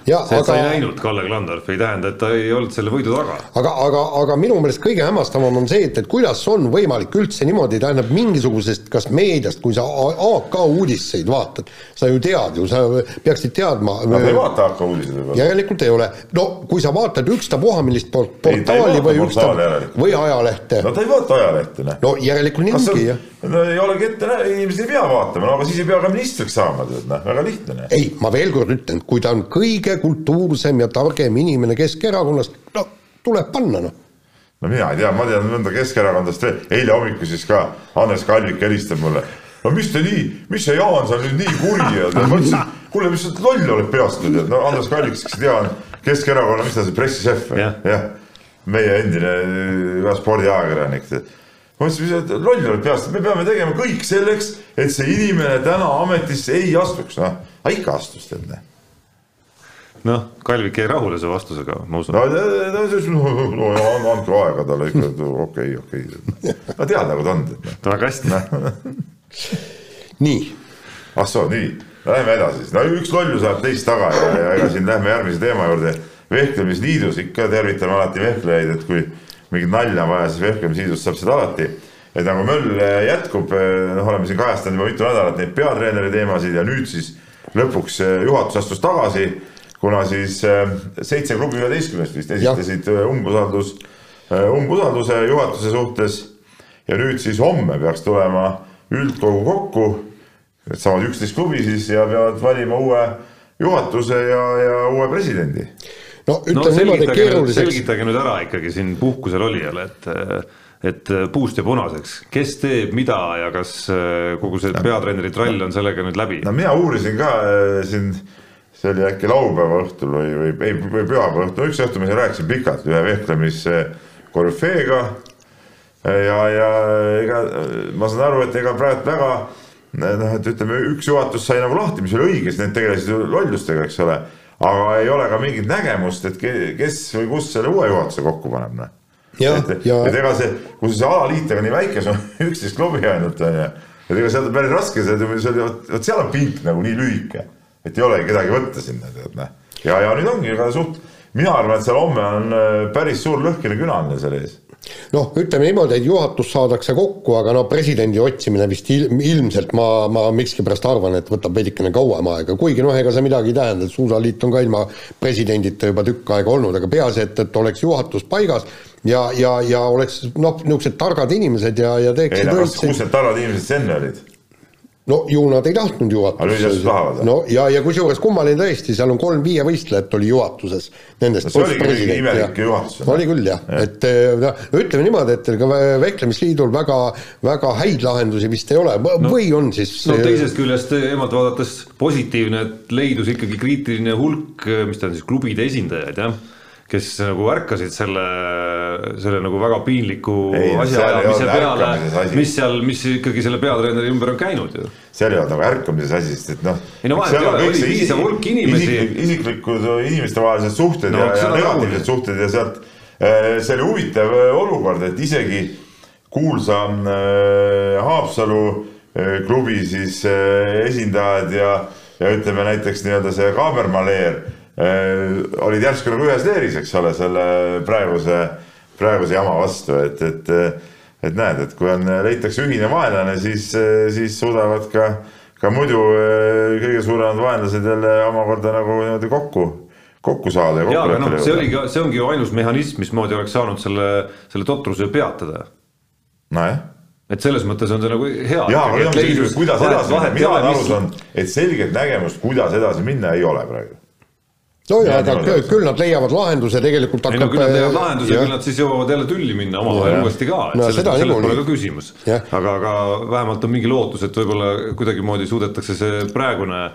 see, et aga... sa ei näinud Kalle Klandorf, ei tähenda, et ta ei olnud selle võidu taga. aga, aga, aga minu meelest kõige hämmastavam on see, et, et kuidas on võimalik üldse niimoodi, tähendab mingisugusest kas meediast, kui sa AK uudiseid vaatad, sa ju tead ju, sa peaksid teadma. Nad ei vaata AK uudiseid võib-olla. järelikult ei ole. no kui sa vaatad ükstapuha millist portaali või ükstapuha või ajalehte. no ta ei vaata ajalehte, noh. no järelikult nii ongi, jah no ei olegi ette näha, inimesed ei pea vaatama, no aga siis ei pea ka ministriks saama, tead noh, väga lihtne. ei, ma veel kord ütlen, kui ta on kõige kultuursem ja targem inimene Keskerakonnast, no tuleb panna noh. No mina ei tea, ma tean mõnda Keskerakondlast veel, eile hommikul siis ka Hannes Kalvik helistab mulle. no mis te nii, mis see Jaan seal nüüd nii kuri on, ma ütlesin, kuule, mis sa loll oled peast nüüd, et no Hannes Kalvik, kes ei tea, on Keskerakonna, mis ta see pressišef või? jah, meie endine spordiajakirjanik ma mõtlesin, et loll oled peast, me peame tegema kõik selleks, et see inimene täna ametisse ei astuks, noh. aga ikka astus, tead, noh. noh, Kalvik jäi rahule su vastusega, ma usun. no, no, no, no andke aega talle ikka, okei, okei. no tead, nagu ta on. väga hästi <laughs> nii. ah soo, nii, läheme edasi, no üks lollus ajab teist taga ja, ja ega siin lähme järgmise teema juurde. vehklemisliidus ikka tervitame alati vehklejaid, et kui mingit nalja on vaja, siis vehklemisliidust saab seda alati et nagu möll jätkub, noh, oleme siin kajastanud juba mitu nädalat neid peatreeneri teemasid ja nüüd siis lõpuks juhatus astus tagasi kuna siis äh, seitse klubi üheteistkümnest vist esitasid äh, umbusaldus, äh, umbusalduse juhatuse suhtes. ja nüüd siis homme peaks tulema üldkogu kokku, needsamad üksteist klubi siis ja peavad valima uue juhatuse ja, ja uue presidendi. No ütleme no, niimoodi keeruliseks. selgitage nüüd ära ikkagi siin puhkusel olijale, et et puust ja punaseks, kes teeb mida ja kas kogu see peatreeneri trall on sellega nüüd läbi? no mina uurisin ka siin see oli äkki laupäeva õhtul või, või ei, või pühapäeva õhtul, üks õhtu ma siin rääkisin pikalt ühe vehklemiskorüfeega. ja, ja ega ma saan aru, et ega praegu väga noh, et ütleme, üks juhatus sai nagu lahti, mis oli õige, sest need tegelesid ju lollustega, eks ole. Aga ei ole ka mingit nägemust, et kes või kus selle uue juhatuse kokku paneb, noh. et, et ega see, kui see alaliit aga nii väike, see on <laughs> üksteist klubi ainult on ju. et ega sealt on päris raske, vot seal on pink nagu nii lühike et ei olegi kedagi võtta sinna, tead noh. ja, ja nüüd ongi ka suht, mina arvan, et seal homme on äh, päris suur lõhkine külaline seal ees noh, ütleme niimoodi, et juhatus saadakse kokku, aga no presidendi otsimine vist ilm, ilmselt ma, ma miskipärast arvan, et võtab veidikene kauem aega, kuigi noh, ega see midagi ei tähenda, et suusaliit on ka ilma presidendita juba tükk aega olnud, aga peaasi, et, et oleks juhatus paigas ja, ja, ja oleks noh, niisugused targad inimesed ja, ja teeksid ei, kus need targad inimesed siis enne olid? No ju nad ei tahtnud juhatuses. no ja, ja kusjuures kummaline tõesti, seal on kolm viievõistlejat oli juhatuses. Nendest no see oli küll imelik juhatus. oli küll jah ja., et eh, noh, ütleme niimoodi, et ega Vehklemisliidul väga, väga häid lahendusi vist ei ole no, või on siis. no teisest küljest emalt vaadates positiivne, et leidus ikkagi kriitiline hulk, mis ta on siis klubide esindajaid jah kes nagu ärkasid selle, selle nagu väga piinliku asjaajamise peale, mis seal, mis ikkagi selle peatreeneri ümber on käinud ju. seal ei olnud nagu ärkamises asi, sest et noh. ei no vahet ei ole, oli piisav hulk inimesi. isiklikud inimestevahelised suhted no, ja, ja negatiivsed suhted ja sealt, eh, see oli huvitav eh, olukord, et isegi kuulsa äh, Haapsalu klubi siis esindajad ja, ja ütleme näiteks nii-öelda see Kaabermaleer olid järsku nagu ühes leeris, eks ole, selle praeguse, praeguse jama vastu, et, et, et näed, et kui on, leitakse ühine vaenlane, siis, siis suudavad ka, ka muidu äh, kõige suuremad vaenlased jälle omakorda nagu niimoodi kokku kokku saada ja kokku leppida no,. see oligi, see ongi ju ainus mehhanism, mismoodi oleks saanud selle, selle totruse peatada. nojah et selles mõttes on see nagu hea. jaa, aga leidus, kuidas edasi minna, mina olen aru saanud, et selget nägemust, kuidas edasi minna, ei ole praegu nojah, aga küll, küll nad leiavad lahenduse, tegelikult hakkab. ei no küll nad leiavad lahenduse ja küll nad siis jõuavad jälle tülli minna omavahel uuesti ka, et no, selles, selles pole ka küsimus. aga, aga vähemalt on mingi lootus, et võib-olla kuidagimoodi suudetakse see praegune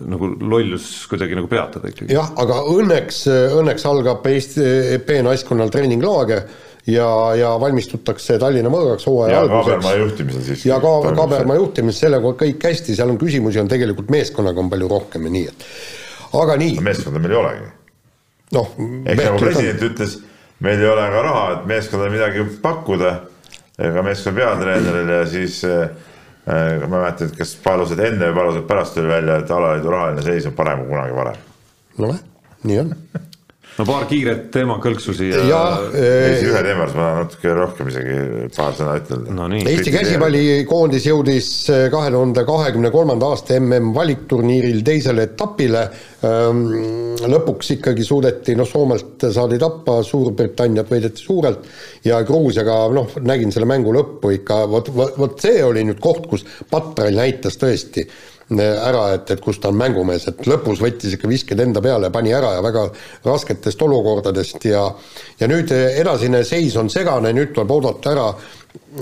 nagu lollus kuidagi nagu peatada ikkagi. jah, aga õnneks, õnneks algab Eesti EP naiskonnal treeninglaager ja, ja valmistutakse Tallinna mõõgaks hooaja alguseks. Kaabermaa juhtimisel siis. ja ka Kaabermaa juhtimisel, sellega kõik hästi, seal on küsimusi on tegelikult meeskonnaga on palju rohkem ja nii, et aga nii. meeskonda meil ei olegi. noh. ehk nagu president ütles, meil ei ole ka raha, et meeskonnale midagi pakkuda ega meeskonna peatreenerile ja siis äh, ma mäletan, et kas palused enne või palused pärast tuli välja, et alaliidu rahaline seis on parem kui kunagi varem. nojah, nii on no paar kiiret teemakõlksu siia. Eesti ühe teema juures ma tahan natuke rohkem isegi paar sõna ütelda no,. Eesti käsipallikoondis jõudis eh, kahe tuhande kahekümne kolmanda aasta mm valikturniiril teisele etapile. Ehm, lõpuks ikkagi suudeti, noh, Soomelt saadi tappa, Suurbritanniat võideti suurelt ja Gruusiaga, noh, nägin selle mängu lõppu ikka, vot, vot, vot see oli nüüd koht, kus Patrel näitas tõesti ära, et, et kus ta on mängumees, et lõpus võttis ikka visked enda peale, pani ära ja väga rasketest olukordadest ja ja nüüd edasine seis on segane, nüüd tuleb oodata ära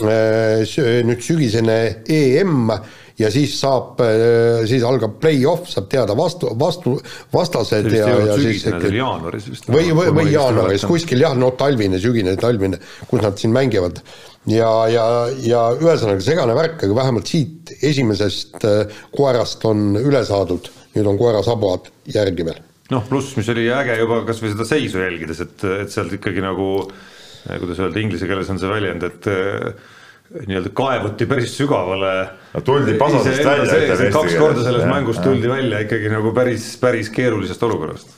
äh, nüüd sügisene EM ja siis saab, äh, siis algab play-off, saab teada vastu, vastu, vastased ja, ja siis jaanuaris vist. või, või, või jaanuaris, kuskil jah, no talvine, sügine, talvine, kus nad siin mängivad ja, ja, ja ühesõnaga segane värk, aga vähemalt siit esimesest äh, koerast on üle saadud, nüüd on koera sabad järgi veel. noh, pluss, mis oli äge juba kasvõi seda seisu jälgides, et, et sealt ikkagi nagu kuidas öelda, inglise keeles on see väljend, et nii-öelda kaevuti päris sügavale. no tuldi pasasest välja. kaks korda selles ja, mängus tuldi ja. välja ikkagi nagu päris, päris keerulisest olukorrast.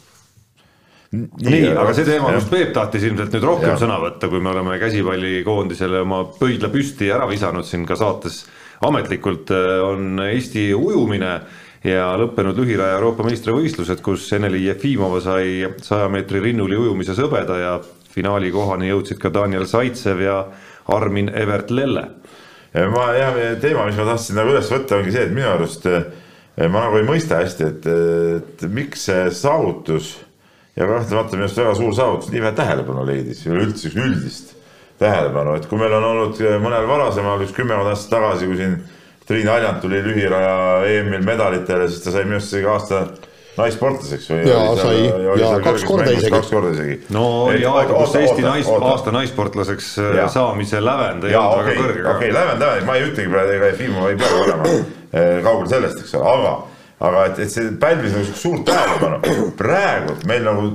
nii, aga see teema, kust Peep tahtis ilmselt nüüd rohkem ja. sõna võtta, kui me oleme käsipallikoondisele oma pöidla püsti ära visanud siin ka saates ametlikult, äh, on Eesti ujumine ja lõppenud lühiraja Euroopa meistrivõistlused, kus Ene-Li Jefimova sai saja meetri rinnuli ujumises hõbeda ja finaali kohani jõudsid ka Daniel Zaitsev ja Armin Evert Lelle. ma jah, teema, mis ma tahtsin nagu üles võtta, ongi see, et minu arust eh, ma nagu ei mõista hästi, et, et miks see saavutus ja kahtlemata minu arust väga suur saavutus nii vähe tähelepanu leidis, üleüldse üldist tähelepanu, et kui meil on olnud mõnel varasemal, üks kümmekond aastat tagasi, kui siin Triin Haljand tuli lühiraja EM-il medalitele, siis ta sai minu arust isegi aasta naissportlaseks või? ja sai, ja kaks korda isegi. kaks korda isegi. no oli aega, kus Eesti nais, aasta naissportlaseks äh, ja. saamise lävend ei olnud väga kõrge. okei okay,, lävend, lävend, ma ei ütlegi praegu, ega Jefimov ei pea olema äh, kaugel sellest, eks ole, aga, aga et, et see pälvis nagu suurt tähelepanu. praegu meil nagu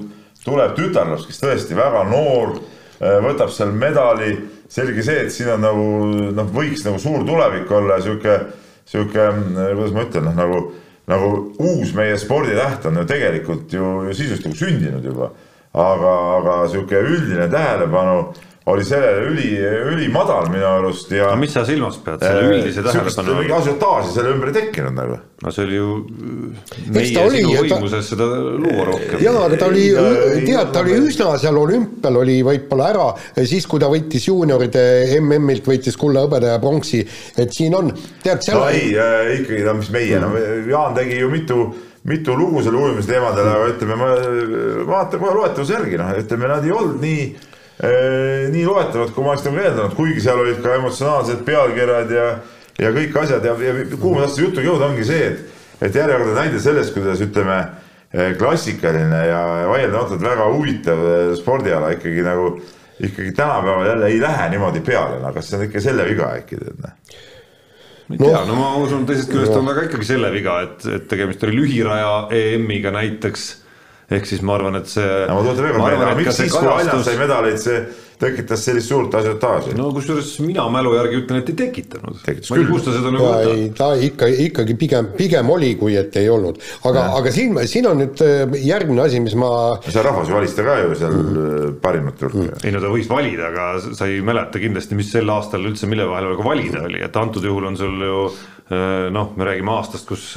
tuleb tütarlaps, kes tõesti väga noor, äh, võtab seal medali, selge see, et siin on nagu noh, võiks nagu suur tulevik olla, sihuke, sihuke, kuidas ma ütlen, noh nagu nagu uus meie sporditäht on ju tegelikult ju, ju sisuliselt nagu sündinud juba. aga, aga sihuke üldine tähelepanu oli sellele üli, ülimadal minu arust ja. no mis sa silmas pead, selle äh, üldise tähelepanu? mingi asiotaaži selle ümber ei tekkinud nagu. no see oli ju meie oli, sinu võimuses ta... seda luua rohkem. jaa, aga ta oli, tead, ta oli üsna seal olümpial oli võib-olla ära, siis kui ta võitis juunioride MM-ilt, võitis kulla, hõbeda ja pronksi, et siin on, tead seal no ei äh,, ikkagi no mis meie no Jaan tegi ju mitu mitu lugu selle ujumise teemadel, aga ütleme, ma vaatan kohe loetavuse järgi, noh, ütleme, nad ei olnud nii nii loetavad, kui ma oleks nagu eeldanud, kuigi seal olid ka emotsionaalsed pealkirjad ja, ja kõik asjad ja, ja kuhu ma tahtsin jutuga jõuda, ongi see, et, et järjekordne näide sellest, kuidas ütleme, klassikaline ja vaieldamatult väga huvitav spordiala ikkagi nagu, ikkagi tänapäeval jälle ei lähe niimoodi peale, no kas see on ikka selle viga äkki tead, noh? ma ei tea no,, no ma usun, teisest küljest on ta ka ikkagi selle viga, et, et tegemist oli lühiraja EM-iga näiteks ehk siis ma arvan, et see. ma tuletan veel kord meelde, miks siis, kui Aljand sai medaleid, see tekitas sellist suurt asiotaaži? no kusjuures mina mälu järgi ütlen, et ei tekitanud. tekitas küll. kust ta seda nagu võtab? ta ikka, ikkagi pigem, pigem oli, kui et ei olnud. aga, aga siin, siin on nüüd äh, järgmine asi, mis ma. see rahvas valis ta ka ju seal mm. parimat hulka mm.. ei no ta võis valida, aga sa ei mäleta kindlasti, mis sel aastal üldse, mille vahel nagu valida oli, et antud juhul on sul ju äh, noh, me räägime aastast, kus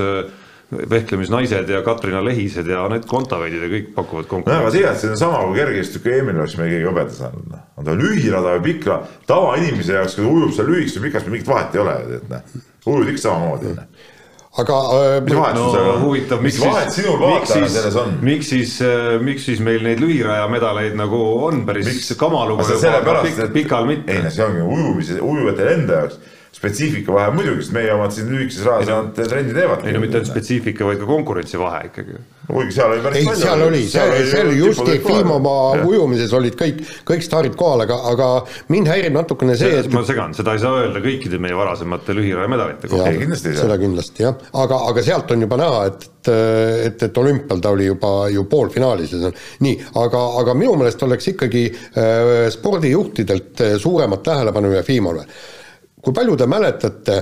vehklemisnaised ja Katrina Lehised ja Anett Kontaveidid ja kõik pakuvad konkurentsi. väga hea, et see on sama kui kergejõustik, kui Emil oleks meil keegi hõbeda saanud, noh. on ta lühirada või pikk, tavainimese jaoks, kui ta ujub seal lühikest või pikast, mingit vahet ei ole, et noh, ujud ikka samamoodi, noh aga äh, mis vahet no, sul on? huvitav, miks vahet sinul vaatajana selles on? miks siis, äh, miks siis meil neid lühiraja medaleid nagu on päris miks? kamaluga juba, pik, pikal mitte? ei no see ongi ujumise, ujujatele enda jaoks spetsiifika vahe muidugi, sest meie omad siin lühikeses rahas no, trenni teevad. ei no mitte ainult spetsiifika, vaid ka konkurentsi vahe ikkagi. kuigi seal oli päris ei, palju. seal oli, seal, seal just Jefimova ujumises olid kõik, kõik staarid kohal, aga, aga mind häirib natukene see, et ma segan, seda ei saa öelda kõikide meie varasemate lühirajamedalite kohta. kindlasti ei saa. seda kindlasti jah, aga, aga sealt on juba näha, et, et, et olümpial ta oli juba ju poolfinaalis ja see on nii, aga, aga minu meelest oleks ikkagi äh, spordijuhtidelt äh, suuremat tähelepanu Jefimovale kui palju te mäletate,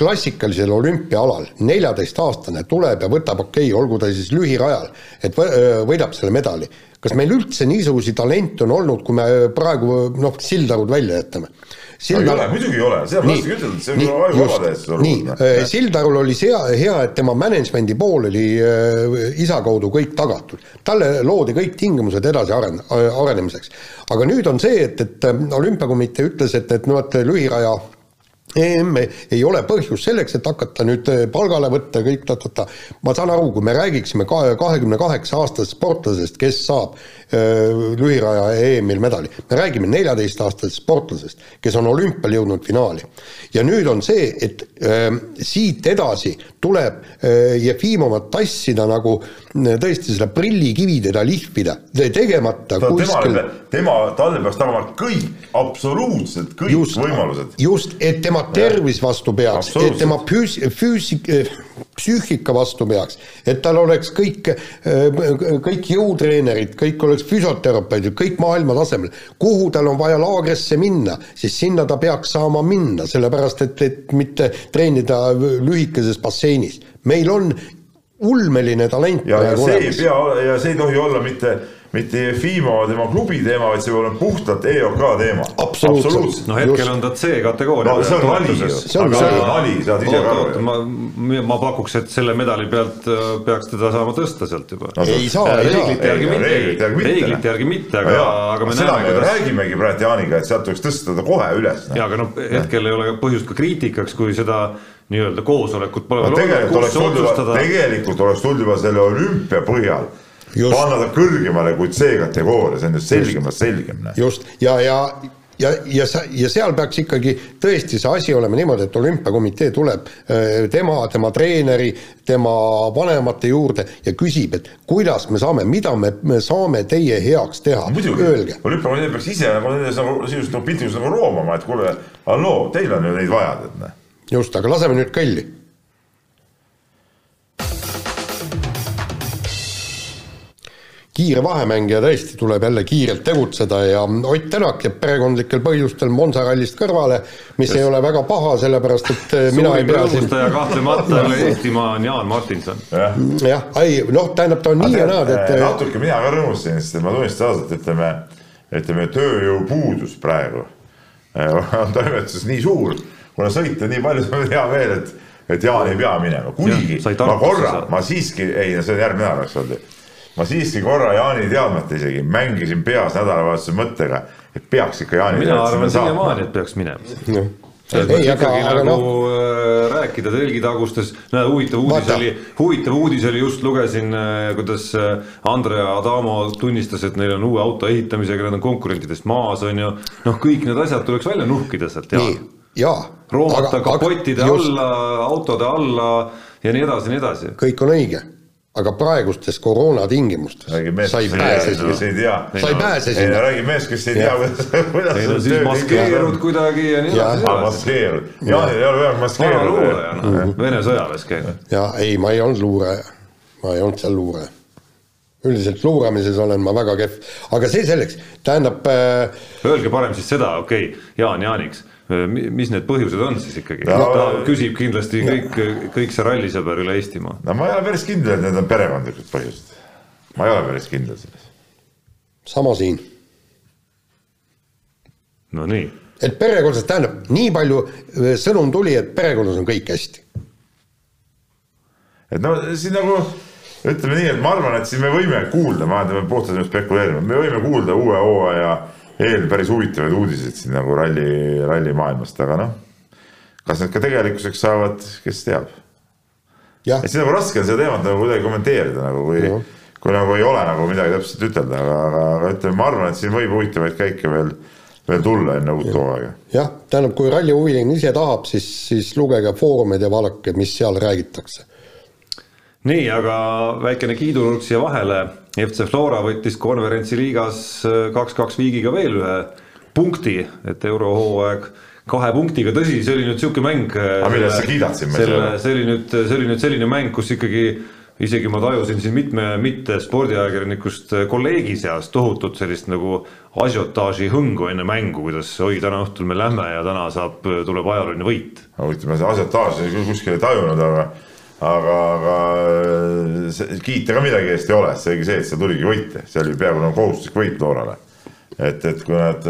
klassikalisel olümpiaalal neljateistaastane tuleb ja võtab, okei okay,, olgu ta siis lühirajal, et võidab selle medali. kas meil üldse niisuguseid talente on olnud, kui me praegu noh, Sildarud välja jätame? Sildar... ei ole, muidugi ei ole, seda ma tahtsingi ütelda, see on ajuvaba täiesti nii, Sildarul oli see hea, et tema management'i pool oli äh, isa kaudu kõik tagatud. talle loodi kõik tingimused edasi aren-, arenemiseks. aga nüüd on see, et, et olümpiakomitee ütles, et, et noh, et lühiraja EM ei ole põhjus selleks, et hakata nüüd äh, palgale võtta kõik ta-ta-ta. ma saan aru, kui me räägiksime kahekümne kaheksa aastasest sportlasest, kes saab lühiraja EM-il medali, me räägime neljateistaastasest sportlasest, kes on olümpial jõudnud finaali. ja nüüd on see, et äh, siit edasi tuleb äh, Jefimovat tassida nagu äh, tõesti selle prillikivi teda lihvida, tegemata no, kuskil tema, tema, talle peaks tagama kõik, absoluutselt kõik just, võimalused. just, et tema tervis vastu peaks, et tema füüs-, füüsik-, psüühika vastu peaks, et tal oleks kõik, kõik jõutreenerid, kõik oleks füsioterapeudid, kõik maailma tasemel. kuhu tal on vaja laagrisse minna, siis sinna ta peaks saama minna, sellepärast et, et mitte treenida lühikeses basseinis. meil on ulmeline talent. ja, ja see ei pea, ja see ei tohi olla mitte mitte FIMA tema klubi teema, vaid see peab olema puhtalt EOK teema. absoluutselt. no hetkel Just. on ta C-kategooria no,. see on nali see on nali, saad ise ka aru. ma, ma pakuks, et selle medali pealt äh, peaks teda saama tõsta sealt juba no,. ei saa, ei saa. reeglite järgi mitte, reeglite järgi mitte, aga, aga me näeme, kuidas. räägimegi praegu Jaaniga, et sealt tuleks tõsta teda kohe üles. ja, aga noh, hetkel ei ole põhjust ka kriitikaks, kui seda nii-öelda koosolekut pole veel olnud. tegelikult oleks tulnud juba selle olümpia põhjal. Panna ta kõrgemale kui C-kategooria, see on ju selgemast selgem. just, ja, ja ja, ja sa, ja seal peaks ikkagi tõesti see asi olema niimoodi, et olümpiakomitee tuleb äh, tema, tema treeneri, tema vanemate juurde ja küsib, et kuidas me saame, mida me, me saame teie heaks teha, öelge. olümpiakomitee peaks ise nagu sisuliselt nagu piltlikult nagu roomama, et kuule, halloo, teil on ju neid vaja, tead just, aga laseme nüüd kõlli kiire vahemäng ja tõesti tuleb jälle kiirelt tegutseda ja Ott Tänak jääb perekondlikel põhjustel Monza rallist kõrvale, mis Just. ei ole väga paha, sellepärast et eh, mina ei pea siin kahtlemata <laughs> üle Eestimaa on Jaan Martinson. Ja.. jah, ei noh, tähendab, ta on nii ja naad, et eh, natuke mina ka rõõmustasin, sest ma tunnistan ausalt, ütleme, ütleme tööjõupuudus praegu eh, on toimetuses nii suur, kuna sõita nii palju, siis on hea meel, et et Jaan ei pea minema, kuigi ja, ma korra, ma siiski, ei, see on järgmine nädal, eks olnud ma siiski korra Jaani teadmata isegi mängisin peas nädalavahetuse mõttega, et peaks ikka Jaani mina arvan siiamaani, et peaks minema no ei, aga, aga nagu no. rääkida telgitagustes, näe huvitav uudis Vaata. oli, huvitav uudis oli, just lugesin, äh, kuidas äh, Andrea Adamo tunnistas, et neil on uue auto ehitamisega, nad on konkurentidest maas, on ju. noh, kõik need asjad tuleks välja nuhkida sealt, Jaan. jaa. roomata kapottide alla, autode alla ja nii edasi ja nii edasi. kõik on õige aga praegustes koroona tingimustes sa ei pääse siia. sa ei pääse sinna. räägi mees, kes ei tea, kuidas, on siis maskeerud kuidagi ja nii edasi. maskeerud, Jaanil ei ole vaja maskeeruda. Vene sõjaväes käinud. ja ei, ma ei olnud luuraja, ma ei olnud seal luuraja. üldiselt luuramises olen ma väga kehv, aga see selleks, tähendab äh.... Öelge parem siis seda, okei okay,, Jaan Jaaniks mis need põhjused on siis ikkagi no,? ta küsib kindlasti kõik, kõik see rallisõber üle Eestimaa. no ma ei ole päris kindel, et need on perekondlikud põhjused. ma ei ole päris kindel selles. sama siin. no nii. et perekonnas, tähendab, nii palju sõnum tuli, et perekonnas on kõik hästi. et no siin nagu ütleme nii, et ma arvan, et siin me võime kuulda, ma me puhtalt spekuleerime, me võime kuulda uue hooaja eel päris huvitavaid uudiseid siin nagu ralli, rallimaailmast, aga noh, kas need ka tegelikkuseks saavad, kes teab. et siin nagu raske on seda teemat nagu kuidagi kommenteerida nagu, kui kui nagu ei ole nagu midagi täpselt ütelda, aga, aga, aga ütleme, ma arvan, et siin võib huvitavaid käike veel, veel tulla enne uut hooaega. jah, tähendab, kui rallihuviline ise tahab, siis, siis lugege foorumeid ja vaadake, mis seal räägitakse. nii, aga väikene kiidunurk siia vahele FC Flora võttis konverentsi liigas äh, kaks-kaks viigiga veel ühe punkti, et eurohooaeg kahe punktiga, tõsi, see oli nüüd niisugune mäng. aga äh, millest sa kiidad siin? selle, see oli nüüd, see oli nüüd selline mäng, kus ikkagi isegi ma tajusin siin mitme mitte spordiajakirjanikust äh, kolleegi seas tohutut sellist nagu asiotaaži hõngu enne mängu, kuidas oi, täna õhtul me lähme ja täna saab, tuleb ajalooline võit. huvitav, ma seda asiotaaži kuskil ei tajunud, aga aga, aga see, kiita ka midagi eest ei ole, see oligi see, et seal tuligi võita, see oli peaaegu nagu kohustuslik võit Loorale. et, et kui nad,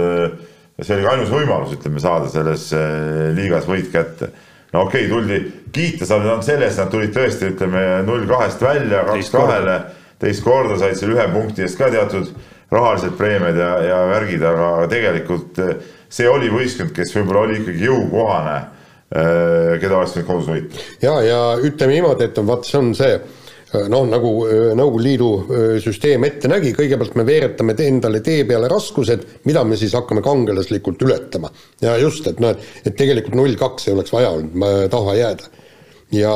see oli ainus võimalus, ütleme, saada selles eh, liigas võit kätte. no okei okay,, tuldi, kiita saab ainult selle eest, nad tulid tõesti, ütleme null kahest välja, kaks kahele, teist korda said selle ühe punkti eest ka teatud rahalised preemiad ja, ja värgid, aga tegelikult eh, see oli võistkond, kes võib-olla oli ikkagi jõukohane keda oleks võinud kodus võita. ja, ja ütleme niimoodi, et vaat see on see äh, noh, nagu äh, Nõukogude Liidu süsteem ette nägi, kõigepealt me veeretame endale tee peale raskused, mida me siis hakkame kangelaslikult ületama. ja just, et noh, et tegelikult null kaks ei oleks vaja olnud taha jääda. ja,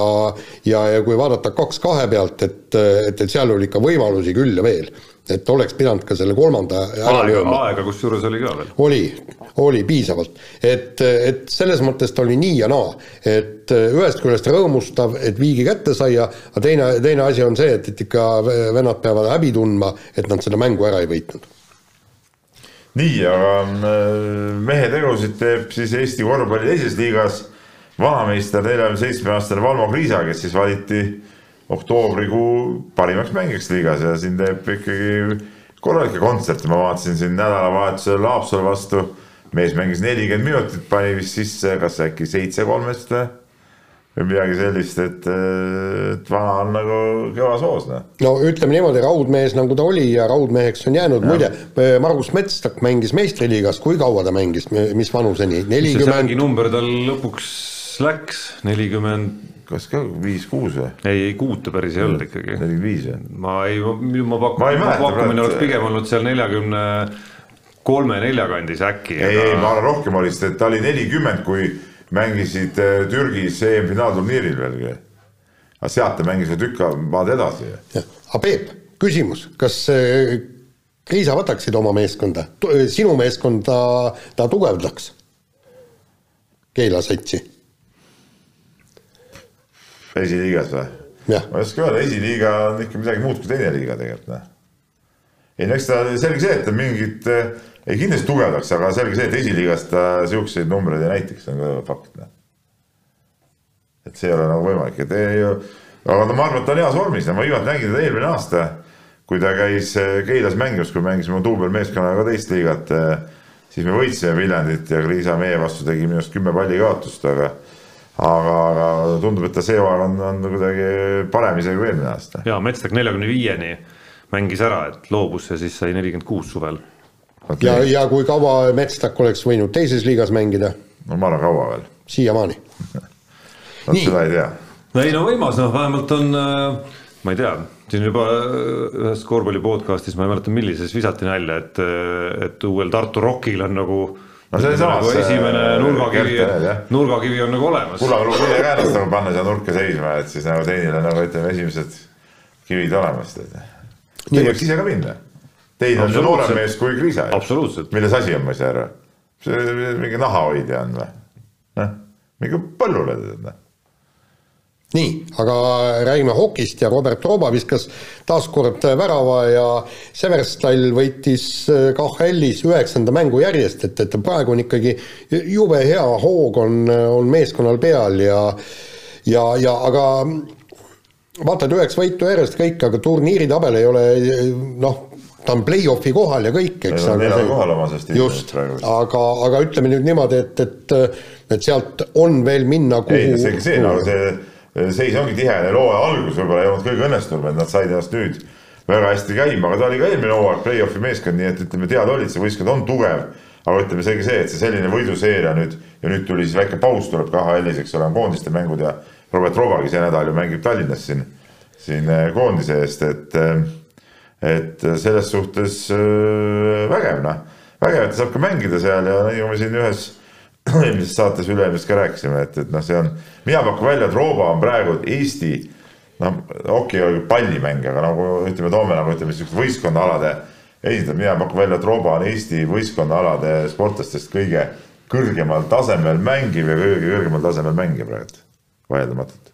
ja, ja kui vaadata kaks kahe pealt, et, et, et seal oli ikka võimalusi küll ja veel et oleks pidanud ka selle kolmanda ära lööma. aega kusjuures oli ka veel. oli, oli piisavalt, et, et selles mõttes ta oli nii ja naa, et ühest küljest rõõmustav, et viigi kätte sai ja aga teine, teine asi on see, et, et ikka vennad peavad häbi tundma, et nad seda mängu ära ei võitnud. nii, aga äh, mehe tegusid teeb siis Eesti korvpalli teises liigas vanameister, neljakümne seitsme aastane Valmo Kriisa, kes siis valiti oktoobrikuu parimaks mängijaks liigas ja siin teeb ikkagi korralikke kontserte, ma vaatasin siin nädalavahetusel Haapsalu vastu. mees mängis nelikümmend minutit, pani vist sisse, kas äkki seitse kolmest või? midagi sellist, et, et vana on nagu kõvas hoos, noh. no ütleme niimoodi, raudmees nagu ta oli ja raudmeheks on jäänud, muide, Margus Metstak mängis meistriliigas, kui kaua ta mängis, mis vanuseni, nelikümmend 40...? number tal lõpuks läks, nelikümmend kas ka viis-kuus või? ei, ei kuute päris ei olnud ikkagi. nelikümmend viis või? ma ei, ma pakun, pakkumine oleks pigem olnud seal neljakümne kolme-nelja kandis äkki. ei aga..., ei, ma arvan rohkem oli, sest et ta oli nelikümmend, kui mängisid äh, Türgis EM-finaalturniiril veel. aga sealt ta mängis ju tükk maad edasi. aga Peep, küsimus, kas äh, Kriisa võtaksid oma meeskonda, sinu meeskonda ta tugevdaks? Keila satsi esiliigas või? ma ei oska öelda, esiliiga on ikka midagi muud kui teine liiga tegelikult noh. ei no eks ta selge see, et mingit, eh, ei kindlasti tugevdaks, aga selge see, et esiliigas ta siukseid numbreid ei näitaks, on ka fakt noh. et see ei ole nagu võimalik, et ei, aga no ma arvan, et ta on heas vormis, ma viimati nägin teda eelmine aasta, kui ta käis eh, Keilas mängimas, kui mängisime duubelmeeskonnaga ka teist liigat, eh, siis me võitsime Viljandit ja Liisa meie vastu tegi minu arust kümme palli kaotust, aga aga, aga tundub, et ta see hooaeg on, on kuidagi parem isegi kui eelmine aasta. ja Metstak neljakümne viieni mängis ära, et loobus ja siis sai nelikümmend kuus suvel. Okay. ja, ja kui kaua Metstak oleks võinud teises liigas mängida? no ma arvan, kaua veel. siiamaani <laughs> vot seda ei tea. ei no võimas, noh, vähemalt on äh, ma ei tea, siin juba äh, ühes korvpalli podcast'is, ma ei mäleta, millises visati nalja, et, äh, et uuel Tartu Rockil on nagu no see on samas nagu esimene nurgakivi, nurgakivi on nagu olemas. kullaga tuleb vilja käänest nagu panna seal nurka seisma, et siis nagu teinil on nagu ütleme, esimesed kivid olemas. Teie võiks ise ka minna. Tein on noorem mees kui Kriisa. milles asi on, ma ei saa aru. see mingi nahahoidja on või? noh, mingi põllule tead noh nii, aga räägime hokist ja Robert Rooba viskas taas kord värava ja Severstal võitis äh, KHL-is üheksanda mängu järjest, et, et praegu on ikkagi jube hea hoog on, on meeskonnal peal ja ja, ja aga vaatad üheksa võitu järjest kõik, aga turniiritabel ei ole noh, ta on play-off'i kohal ja kõik, eks. neljal kohal oma sest. just, aga, aga ütleme nüüd niimoodi, et, et, et sealt on veel minna kuhu. ei, see, see, nagu see seis ongi tihe, neil hooaja algus võib-olla ei olnud kõige õnnestunum, et nad said ennast nüüd väga hästi käima, aga ta oli ka eelmine hooaeg play-off'i meeskond, nii et ütleme, teada oli, et see võistkond on tugev. aga ütleme, seegi see, et see selline võiduseeria nüüd ja nüüd tuli siis väike paus tuleb KHL-is, eks ole, on koondiste mängud ja Robert Robagi see nädal ju mängib Tallinnas siin, siin äh, koondise eest, et, äh, et selles suhtes äh, vägev, noh, vägev, et ta saab ka mängida seal ja nagu me siin ühes <clears throat> eelmises saates üle-eelmises ka rääkisime, et, et noh, see on, mina pakun välja, et Rooba on praegu Eesti noh, okei okay,, pallimäng, aga nagu ütleme, toome nagu ütleme, siukeste võistkonnaalade esindajad, mina pakun välja, et Rooba on Eesti võistkonnaalade sportlastest kõige kõrgemal tasemel mängiv ja kõige kõrgemal tasemel mängija praegu, vaieldamatult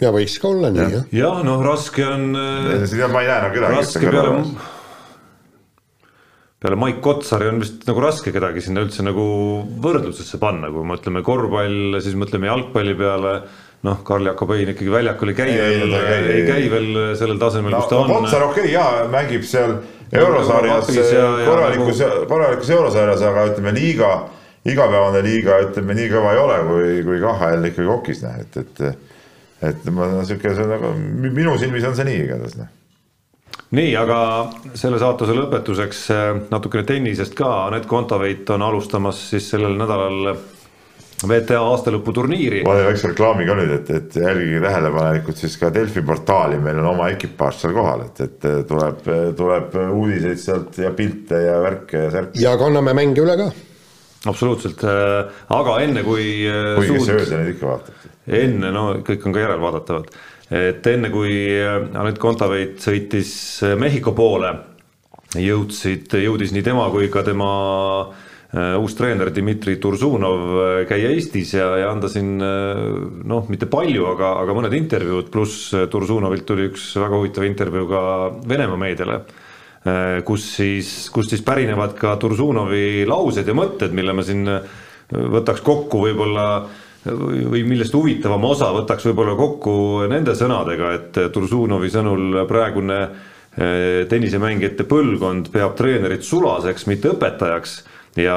ja võiks ka olla nii, jah. jah, noh, raske on. ma ei näe nagu kedagi. raske peale peale Mait Kotsari on vist nagu raske kedagi sinna üldse nagu võrdlusesse panna, kui mõtleme korvpall, siis mõtleme jalgpalli peale. noh, Karl Jakobein ikkagi väljakul ei käi veel, ei, käi veel sellel tasemel no,, kus ta on. Kotsar okei okay, jaa, mängib seal eurosarjas korralikus, nagu... korralikus eurosarjas, aga ütleme liiga, igapäevane liiga, ütleme nii kõva ei ole, kui, kui KHL ikkagi okis näe, et, et. et ma on nagu minu silmis on see nii igatahes noh nii, aga selle saatuse lõpetuseks äh, natukene tennisest ka, Anett Kontaveit on alustamas siis sellel nädalal WTA aastalõputurniiri. ma teen väikse reklaami ka nüüd, et, et jälgige tähelepanelikult siis ka Delfi portaali, meil on oma ekipaaž seal kohal, et, et tuleb, tuleb uudiseid sealt ja pilte ja värke ja särke. ja kanname mänge üle ka. absoluutselt, aga enne kui. kuigi kes öösel neid ikka vaatab. enne, no kõik on ka järelvaadatavad, et enne kui Anett Kontaveit sõitis Mehhiko poole, jõudsid, jõudis nii tema kui ka tema Äh, uus treener Dmitri Tursunov äh, käia Eestis ja, ja anda siin äh, noh, mitte palju, aga, aga mõned intervjuud, pluss Tursunovilt tuli üks väga huvitav intervjuu ka Venemaa meediale, kus siis, kust siis pärinevad ka Tursunovi laused ja mõtted, mille ma siin võtaks kokku võib-olla või millest huvitavam osa võtaks võib-olla kokku nende sõnadega, et Tursunovi sõnul praegune tennisemängijate põlvkond peab treenerit sulaseks, mitte õpetajaks. Ja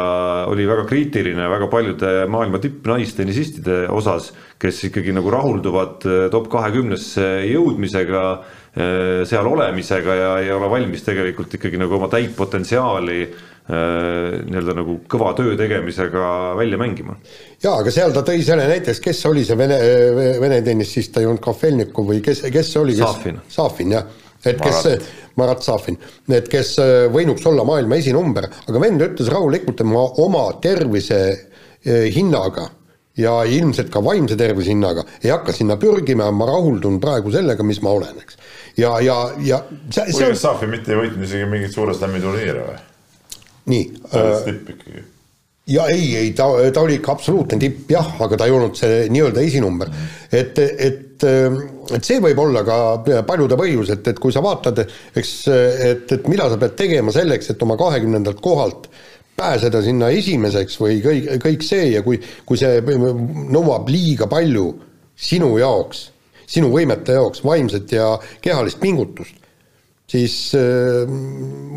oli väga kriitiline väga paljude maailma tippnaistennisistide osas, kes ikkagi nagu rahulduvad eh, top kahekümnesse jõudmisega, eh, seal olemisega ja ei ole valmis tegelikult ikkagi nagu oma täit potentsiaali eh, nii-öelda nagu kõva töö tegemisega välja mängima. jaa, aga seal ta tõi selle näiteks, kes oli see vene, vene tennisist, ta ei olnud Kafelnikov või kes, kes see oli? Safin. Safin, jah. et kes Marat Marat Safin, et kes äh, võinuks olla maailma esinumber, aga vend ütles rahulikult, et ma oma tervise äh, hinnaga ja ilmselt ka vaimse tervise hinnaga ei hakka sinna pürgima, ma rahuldun praegu sellega, mis ma olen, eks. ja, ja, ja see, see on. Safin mitte ei võitnud isegi mingit suure slam'i turniire või? Nii. oli äh, tipp ikkagi ja ei, ei ta, ta oli ikka absoluutne tipp jah, aga ta ei olnud see nii-öelda esinumber. et, et, et see võib olla ka paljude põhjus, et, et kui sa vaatad, eks, et, et mida sa pead tegema selleks, et oma kahekümnendalt kohalt pääseda sinna esimeseks või kõik, kõik see ja kui, kui see nõuab liiga palju sinu jaoks, sinu võimete jaoks vaimset ja kehalist pingutust, siis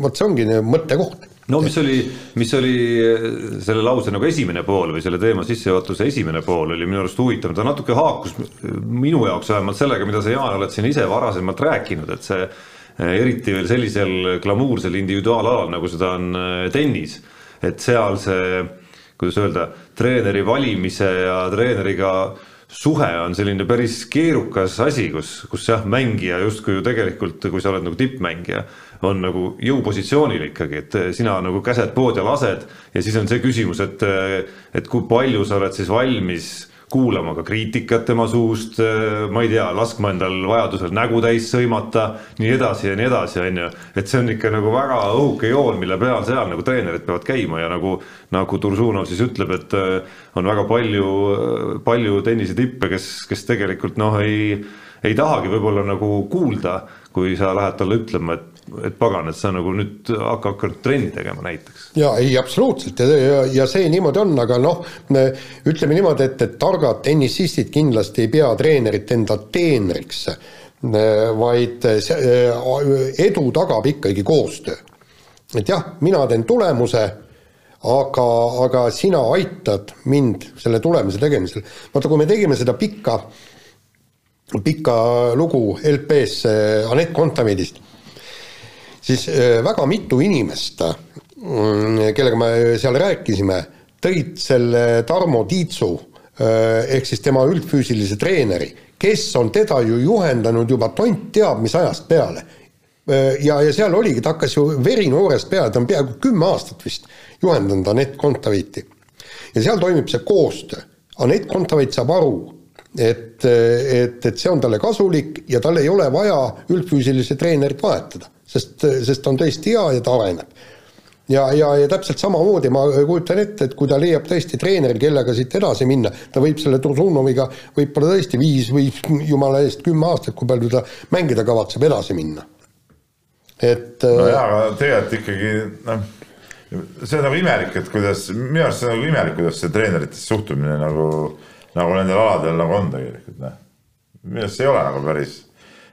vot see ongi mõttekoht no mis oli, mis oli eh, selle lause nagu esimene pool või selle teema sissejuhatuse esimene pool oli minu arust huvitav, ta natuke haakus minu jaoks vähemalt sellega, mida sa, Jaan, oled siin ise varasemalt rääkinud, et see eh, eriti veel sellisel glamuursel individuaalalal, nagu seda on eh, tennis, et seal see, kuidas öelda, treeneri valimise ja treeneriga suhe on selline päris keerukas asi, kus, kus jah, mängija justkui ju tegelikult, kui sa oled nagu tippmängija on nagu jõupositsioonil ikkagi, et sina nagu käsed pood ja lased ja siis on see küsimus, et, et kui palju sa oled siis valmis kuulama ka kriitikat tema suust, ma ei tea, laskma endal vajadusel nägu täis sõimata, nii edasi ja nii edasi, on ju. et see on ikka nagu väga õhuke joon, mille peal seal nagu treenerid peavad käima ja nagu, nagu Tursunov siis ütleb, et on väga palju, palju tennisetippe, kes, kes tegelikult noh, ei, ei tahagi võib-olla nagu kuulda, kui sa lähed talle ütlema, et et pagan, et sa nagu nüüd hakka, hakka trenni tegema näiteks. ja ei, absoluutselt ja, ja, ja see niimoodi on, aga noh, ütleme niimoodi, et, et targad tennisistid kindlasti ei pea treenerit enda teenriks, vaid see, edu tagab ikkagi koostöö. et jah, mina teen tulemuse, aga, aga sina aitad mind selle tulemuse tegemisel. vaata, kui me tegime seda pikka pikka lugu LP-s Anett Kontaveidist siis äh, väga mitu inimest, mm, kellega me seal rääkisime, tõid selle Tarmo Tiitsu äh, ehk siis tema üldfüüsilise treeneri, kes on teda ju juhendanud juba tont teab mis ajast peale. Äh, ja, ja seal oligi, ta hakkas ju verinoorest peale, ta on peaaegu kümme aastat vist juhendanud Anett Kontaveiti. ja seal toimib see koostöö. Anett Kontaveit saab aru, et, et, et see on talle kasulik ja tal ei ole vaja üldfüüsilise treenerit vahetada sest, sest ta on tõesti hea ja ta areneb. ja, ja, ja täpselt samamoodi ma kujutan ette, et kui ta leiab tõesti treeneri, kellega siit edasi minna, ta võib selle Tursunoviga võib-olla tõesti viis või jumala eest kümme aastat, kui palju ta mängida kavatseb, edasi minna. et no jaa, aga tegelikult ikkagi noh, see on nagu imelik, et kuidas, minu arust see on nagu imelik, kuidas see treeneritesse suhtumine nagu, nagu nendel aladel nagu on tegelikult, noh. minu arust see ei ole nagu päris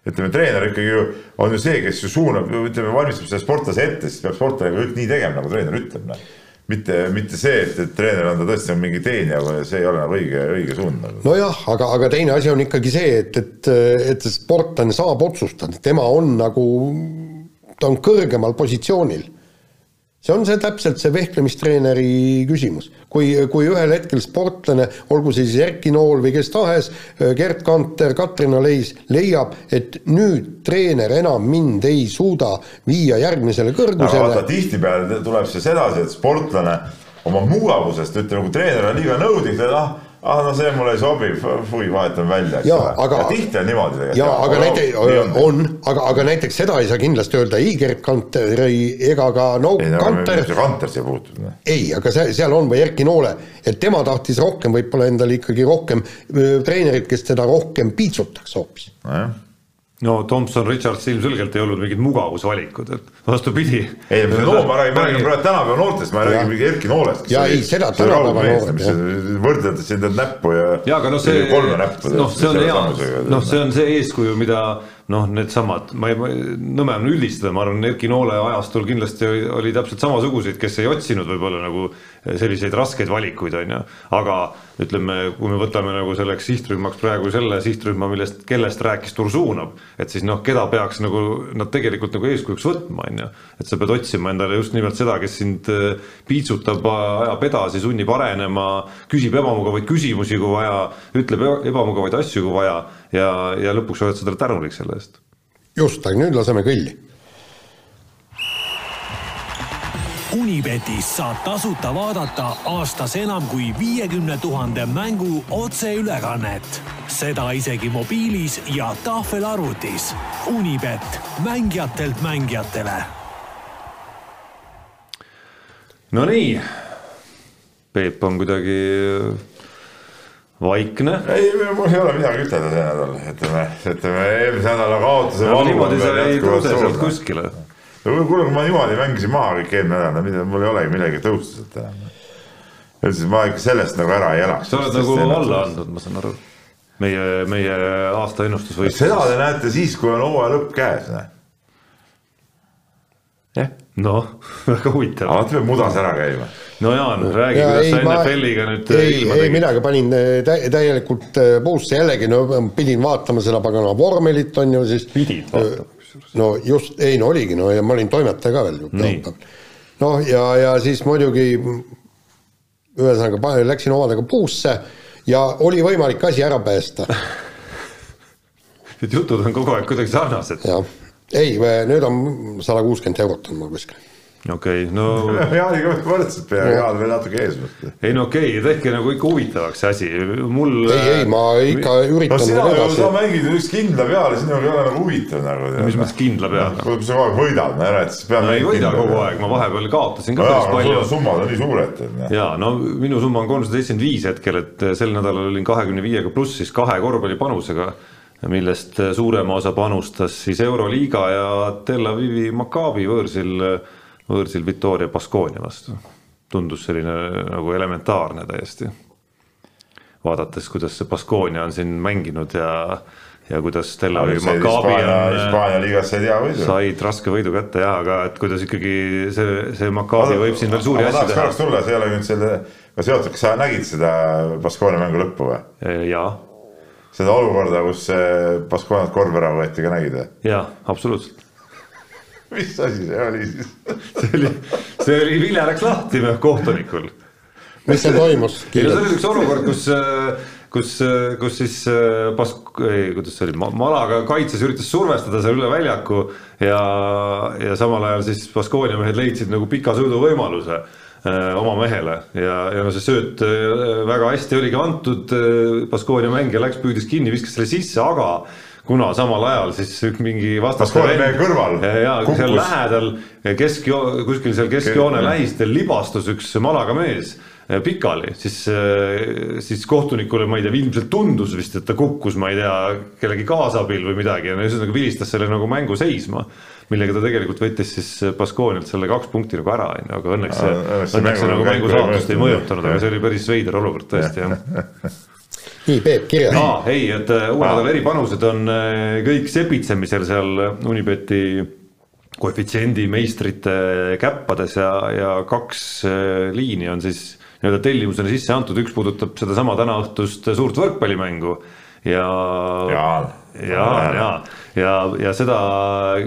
ütleme, treener ikkagi ju on ju see, kes ju suunab, ütleme, valmistab selle sportlase ette, siis peab sportlane kõik nii tegema, nagu treener ütleb, noh. mitte, mitte see, et, et treener on ta tõesti on mingi teenija see ei ole nagu õige, õige suund nagu. nojah, aga, aga teine asi on ikkagi see, et, et, et sportlane saab otsustada, tema on nagu, ta on kõrgemal positsioonil see on see täpselt see vehklemistreeneri küsimus. kui, kui ühel hetkel sportlane, olgu see siis Erki Nool või kes tahes, Gerd Kanter, Katrina Leis, leiab, et nüüd treener enam mind ei suuda viia järgmisele kõrgusele. tihtipeale tuleb see sedasi, et sportlane oma mugavusest, ütleme, kui treener on liiga nõudlik, ta ah ah no see mulle ei sobi, fui, vahetan välja. ja, aga. tihti on niimoodi tegelikult. ja aga näiteks on, aga, aga näiteks seda ei saa kindlasti öelda ei Gerd Kanteri ega ka no ei, Kanter. Kanter siia puutub. Noh. ei, aga see, seal on või Erki Noole, et tema tahtis rohkem võib-olla endale ikkagi rohkem treenerit, kes teda rohkem piitsutaks hoopis nojah no Tomson, Richards ilmselgelt ei olnud mingid mugavusvalikud, et vastupidi. ei, no ma räägin, ma räägin praegu tänapäeva noortest, ma ei räägi mingi Erki Noolest. ja ei, seda tänapäeva noored. võrdledes siin tead näppu ja. ja aga noh, see, noh, see on hea, noh, see on see eeskuju, mida noh, needsamad, ma ei, nõme on üldistada, ma arvan, Erki Noole ajastul kindlasti oli, oli täpselt samasuguseid, kes ei otsinud võib-olla nagu selliseid raskeid valikuid, on ju, aga ütleme, kui me võtame nagu selleks sihtrühmaks praegu selle sihtrühma, millest, kellest rääkis Tursuunov, et siis noh, keda peaks nagu nad tegelikult nagu eeskujuks võtma, on ju. et sa pead otsima endale just nimelt seda, kes sind äh, piitsutab, ajab edasi, sunnib arenema, küsib ebamugavaid küsimusi, kui vaja, ütleb ebamugavaid asju, kui vaja ja, ja lõpuks oled sa talle tänulik selle eest. just, aga nüüd laseme kõlli. Unibetis saab tasuta vaadata aastas enam kui viiekümne tuhande mängu otseülekannet. seda isegi mobiilis ja tahvelarvutis. Unibet, mängijatelt mängijatele. Nonii, Peep on kuidagi vaikne. ei, mul ei ole midagi ütelda see nädal, ütleme, ütleme eelmise nädala kaotuse no,. niimoodi sa ei tõuse sealt kuskile. no kuule, kui ma niimoodi mängisin maha kõik eelmine nädal, mida mul ei olegi millegi tõusta sealt enam. ja siis ma ikka sellest nagu ära ei elaks. sa oled nagu alla andnud, ma saan aru. meie, meie aasta ennustusvõistlus. seda te näete siis, kui on hooaja lõpp käes, näe. jah, noh, <laughs> väga huvitav. alati peab mudas ära käima no Jaan, räägi, kuidas sa NFL-iga nüüd ei, ei midagi, panin äh, tä täielikult äh, puusse jällegi, no pidin vaatama seda pagana vormelit, on ju siis. pidid vaatama kusjuures. no just, ei no oligi, no ja ma olin toimetaja ka veel ju pühapäeval. noh, ja, ja siis muidugi ühesõnaga läksin omadega puusse ja oli võimalik asi ära päästa <laughs> Need jutud on kogu aeg kuidagi sarnased. jah, ei, nüüd on sada kuuskümmend eurot on mul kuskil okei okay,, no. <laughs> Jaaniga võrdselt peaaegu, Jaan veel natuke ees. ei no okei okay,, tehke nagu ikka huvitavaks see asi, mul. ei, ei ma ikka üritan. no sina ju, sa mängid üks kindla peale, sinul ei ole nagu huvitav nagu. mis mõttes kindla peale? kui sa kogu aeg võidad, no ära, et siis peab. ei võida kogu aeg, ma vahepeal kaotasin ka päris palju. summad on nii suured. ja no minu summa on kolmsada seitsekümmend viis hetkel, et sel nädalal olin kahekümne viiega pluss siis kahe korvpallipanusega millest suurema osa panustas siis Euroliiga ja Tel Avivi Maccabi võõrsil võõrsil Victoria Baskonia vastu. tundus selline nagu elementaarne täiesti. vaadates, kuidas see Baskonia on siin mänginud ja, ja kuidas Tel Aviv Maccabi on. Liigas said raske võidu kätte ja, aga et kuidas ikkagi see, see Maccabi võib siin veel suuri asju teha. tahaks tulla, see ei ole nüüd selle, ka seotud, kas sa nägid seda Baskonia mängu lõppu või? jaa seda olukorda, kus Baskonialt korv ära võeti, ka nägid või? jaa, absoluutselt mis asi see oli siis? see oli, see oli, Vilja läks lahti kohtunikul. mis seal toimus? ei no see oli üks olukord, kus, kus, kus siis Pask-, ei kuidas see oli, Malaga kaitses üritas survestada seal üle väljaku ja, ja samal ajal siis Baskoonia mehed leidsid nagu pika sõiduvõimaluse äh, oma mehele ja, ja no see sööt äh, väga hästi oligi antud, Baskoonia mängija läks, püüdis kinni, viskas selle sisse, aga kuna samal ajal siis mingi vastaste vend kõrval ja seal lähedal kesk, kuskil seal keskjoone lähistel libastus üks Malaga mees eh, pikali, siis, eh, siis kohtunikule, ma ei tea, ilmselt tundus vist, et ta kukkus, ma ei tea, kellegi kaasabil või midagi ja ühesõnaga vilistas selle nagu mängu seisma millega ta tegelikult võttis siis Baskoonialt selle kaks punkti nagu ära, on ju, aga õnneks see, õnneks see nagu mängu saatust ei mõjutanud, aga see oli päris veider olukord tõesti, jah <laughs> nii, Peep, kirja. Ah,. ei, et äh, uue nädala eripanused on äh, kõik sepitsemisel seal Unibeti koefitsiendi meistrite käppades ja, ja kaks äh, liini on siis nii-öelda tellimusena sisse antud, üks puudutab sedasama tänaõhtust suurt võrkpallimängu ja ja, ja, ja, ja, ja seda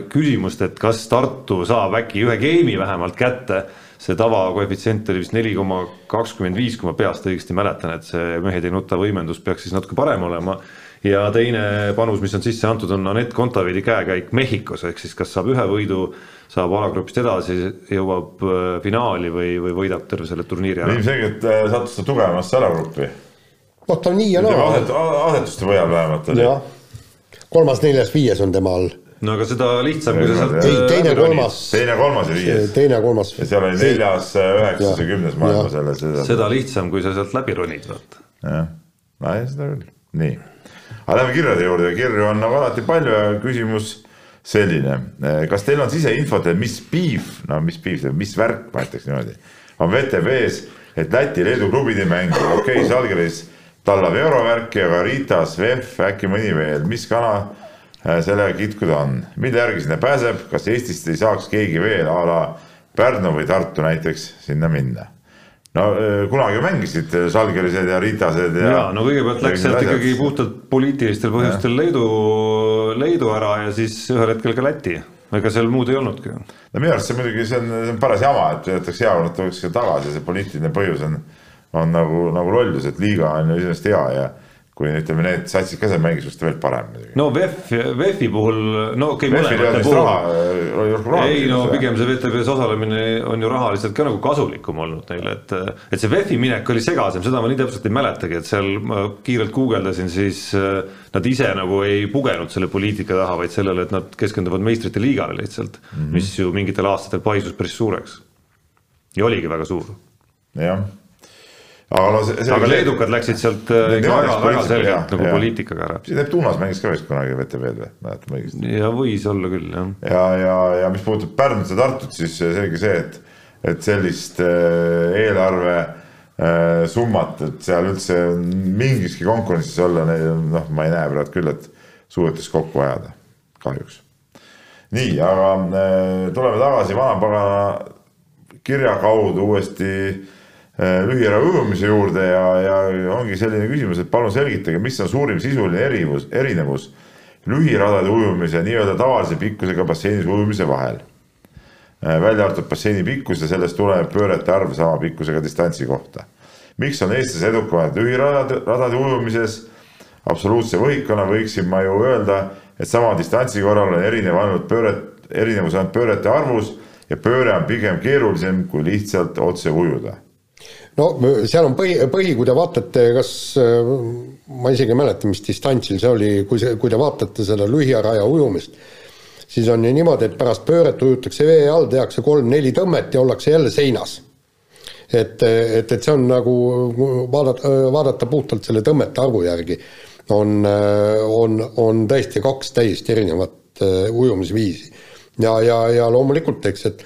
küsimust, et kas Tartu saab äkki ühe geimi vähemalt kätte see tavakoefitsient oli vist neli koma kakskümmend viis, kui ma peast õigesti mäletan, et see mehed ei nuta võimendus peaks siis natuke parem olema. ja teine panus, mis on sisse antud, on Anett Kontaveidi käekäik Mehhikos, ehk siis kas saab ühe võidu, saab alagrupist edasi, jõuab äh, finaali või, või võidab terve selle turniiri ära. ilmselgelt äh, sattus ta tugevamasse alagruppi. noh, ta on nii ja naa. asetuste põhjal vähemalt kolmas, neljas, viies on tema all no aga seda lihtsam, kui sa sealt. ei, teine, kolmas. teine, kolmas ja viies. teine, kolmas. ja seal oli neljas, üheksas ja kümnes maailma selles. seda lihtsam, kui sa sealt läbi ronid, vaata. jah, nojah, seda küll, nii. aga lähme kirjade juurde, kirju on nagu alati palju ja küsimus selline. kas teil on siseinfot, et mis piif, no mis piif, mis värk, ma ütleks niimoodi, on VTV-s, et Läti-Leedu klubid ei mängi, okei okay,, Žalgiris tallab eurovärki, aga Ritas, VEF, äkki mõni veel, mis kana Äh, sellega kitkuda on, mille järgi sinna pääseb, kas Eestist ei saaks keegi veel a la Pärnu või Tartu näiteks sinna minna? no äh, kunagi mängisid Žalgirised ja Ritased ja. ja no kõigepealt läks sealt ikkagi puhtalt poliitilistel põhjustel ja. Leedu, Leedu ära ja siis ühel hetkel ka Läti ega seal muud ei olnudki. no minu arust see muidugi, see on, see on paras jama, et jätaks hea, nad tuleks tagasi, see poliitiline põhjus on, on nagu, nagu lollus, et liiga on ju iseenesest hea ja kui ütleme, need satsid ka seal mängis just veel parem muidugi. no VEF, VEF-i puhul, no okei okay,. VEF-il ei olnud raha. ei no pigem see VTV-s osalemine on ju rahaliselt ka nagu kasulikum olnud neile, et, et see VEF-i minek oli segasem, seda ma nii täpselt ei mäletagi, et seal ma kiirelt guugeldasin, siis äh, nad ise nagu ei pugenud selle poliitika taha, vaid sellele, et nad keskenduvad meistrite liigale lihtsalt mm, -hmm. mis ju mingitel aastatel paisus päris suureks. ja oligi väga suur. jah aga no see, see aga leedukad läksid sealt äh, ikka väga, väga selgelt nagu poliitikaga ära. siin Neptunas mängis ka vist kunagi VTV-d või, mäletan õigesti? ja võis olla küll, jah. ja, ja, ja mis puudutab Pärnut ja Tartut, siis selge see, et, et sellist äh, eelarve äh, summat, et seal üldse mingiski konkurentsis olla, noh, ma ei näe praegu küll, et suudetakse kokku ajada, kahjuks. nii, aga tuleme tagasi vanapagana kirja kaudu uuesti Äh, lühiära ujumise juurde ja, ja ongi selline küsimus, et palun selgitage, mis on suurim sisuline erivus, erinevus lühiradade ujumise nii-öelda tavalise pikkusega basseinis ujumise vahel. Äh, välja arvatud basseini pikkus ja sellest tulenev pöörete arv sama pikkusega distantsi kohta. miks on eestlased edukamad lühiradade, radade ujumises? absoluutse võhikuna võiksin ma ju öelda, et sama distantsi korral on erinev ainult pööret, erinevus ainult pöörete arvus ja pööre on pigem keerulisem kui lihtsalt otse ujuda no seal on põhi, põhi, kui te vaatate, kas, ma isegi ei mäleta, mis distantsil see oli, kui see, kui te vaatate seda lühiaraja ujumist, siis on ju niimoodi, et pärast pööret ujutakse vee all, tehakse kolm-neli tõmmet ja ollakse jälle seinas. et, et, et see on nagu vaadata, vaadata puhtalt selle tõmmete arvu järgi, on, on, on tõesti kaks täiesti erinevat äh, ujumisviisi. ja, ja, ja loomulikult, eks, et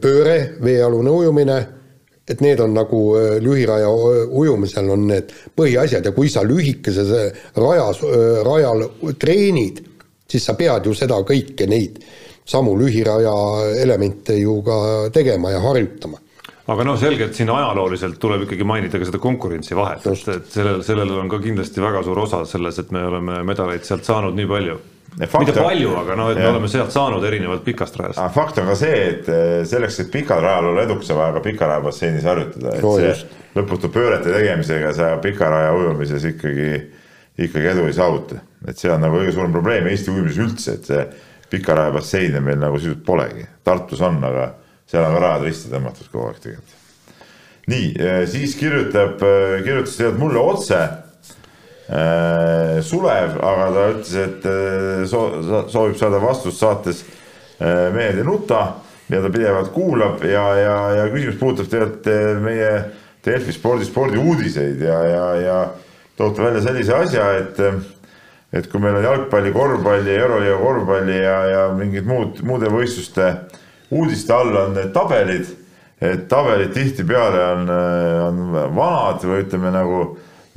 pööre, veealune ujumine et need on nagu äh, lühiraja ujumisel on need põhiasjad ja kui sa lühikeses rajas, rajal treenid, siis sa pead ju seda kõike neid samu lühiraja elemente ju ka tegema ja harjutama. Aga noh, selge, et siin ajalooliselt tuleb ikkagi mainida ka seda konkurentsivahet, et, et sellel, sellel on ka kindlasti väga suur osa selles, et me oleme medaleid sealt saanud nii palju mitte palju, aga noh, et me oleme sealt saanud erinevalt pikast rajast. fakt on ka see, et eh, selleks, et pikal rajal olla edukas, on vaja ka pikaraja basseinis harjutada, et see lõputu pöörete tegemisega sa pikaraja ujumises ikkagi, ikkagi edu ei saavuta. et see on nagu kõige suurem probleem Eesti ujumises üldse, et see pikaraja basseine meil nagu sisuliselt polegi. Tartus on, aga seal on ka rajad risti tõmmatud kogu aeg tegelikult. nii, eh, siis kirjutab, eh, kirjutas tegelikult mulle otse Sulev, aga ta ütles, et äh, soo-, soovib saada vastust saates äh, Mehed ei nuta, mida ta pidevalt kuulab ja, ja, ja küsimus puudutab tegelikult meie Delfi spordi, spordiuudiseid ja, ja, ja toob ta välja sellise asja, et et kui meil on jalgpalli, korvpalli, euroliiga korvpalli ja, ja mingid muud, muude võistluste uudiste all on need tabelid, et tabelid tihtipeale on, on vanad või ütleme nagu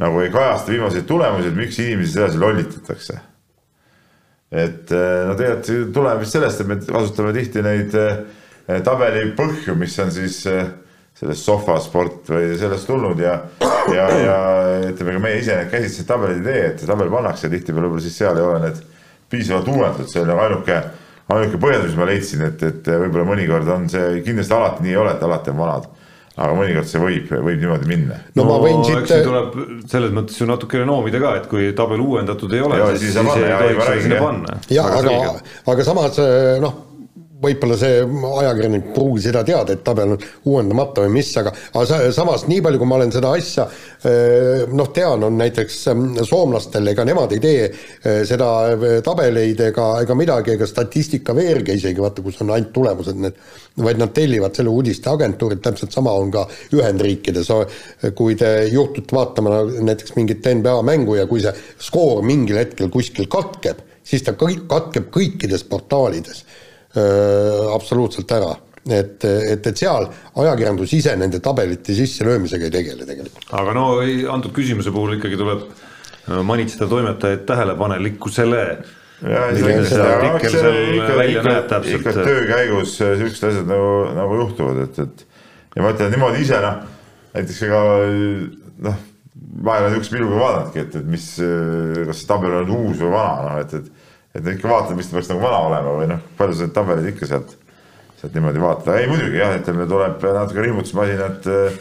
nagu ei kajasta viimaseid tulemusi, et miks inimesi sedasi lollitatakse. et eh, no tegelikult tuleb vist sellest, et me kasutame tihti neid eh, tabeli põhju, mis on siis eh, sellest sohvasport või sellest tulnud ja, ja, ja ütleme ka meie ise need käsitsi tabelid ei tee, et see tabel pannakse tihtipeale võib-olla siis seal ei ole need piisavalt uuendatud, see on nagu ainuke, ainuke põhjendus, mis ma leidsin, et, et võib-olla mõnikord on see, kindlasti alati nii ei ole, et alati on vanad aga mõnikord see võib, võib niimoodi minna. no, no ma võin siit. tuleb selles mõttes ju natukene noomida ka, et kui tabel uuendatud ei ole, siis, siis, ei tohiks seda sinna panna. ja aga, aga samas noh võib-olla see ajakirjanik pruugi seda teada, et tabel on uuendamata või mis, aga aga samas nii palju, kui ma olen seda asja eh, noh, tean, on näiteks mm, soomlastel, ega nemad ei tee eh, seda eh, tabeleid ega, ega midagi, ega statistika veergi isegi, vaata, kus on ainult tulemused, need vaid nad tellivad selle uudisteagentuurilt, täpselt sama on ka Ühendriikides, kui te juhtute vaatama näiteks mingit NBA mängu ja kui see skoor mingil hetkel kuskil katkeb, siis ta kõik katkeb kõikides portaalides absoluutselt ära et, et, et seal ajakirjandus ise nende tabelite sisselöömisega ei tegele tegelikult. aga no antud küsimuse puhul ikkagi tuleb äh, manitseda toimetajaid tähelepanelikkusele. ikka töö käigus siuksed asjad nagu, nagu juhtuvad, et, et ja ma ütlen niimoodi ise noh, näiteks ega noh, ma ei ole niisuguse pilguga vaadanudki, et, et mis, kas see tabel on uus või vana, noh et, et et ikka vaatad, mis ta peaks nagu vana olema või noh, palju sa neid tabeleid ikka sealt, sealt niimoodi vaatad, ei muidugi jah, ütleme, tuleb natuke rihmutusmasinat äh,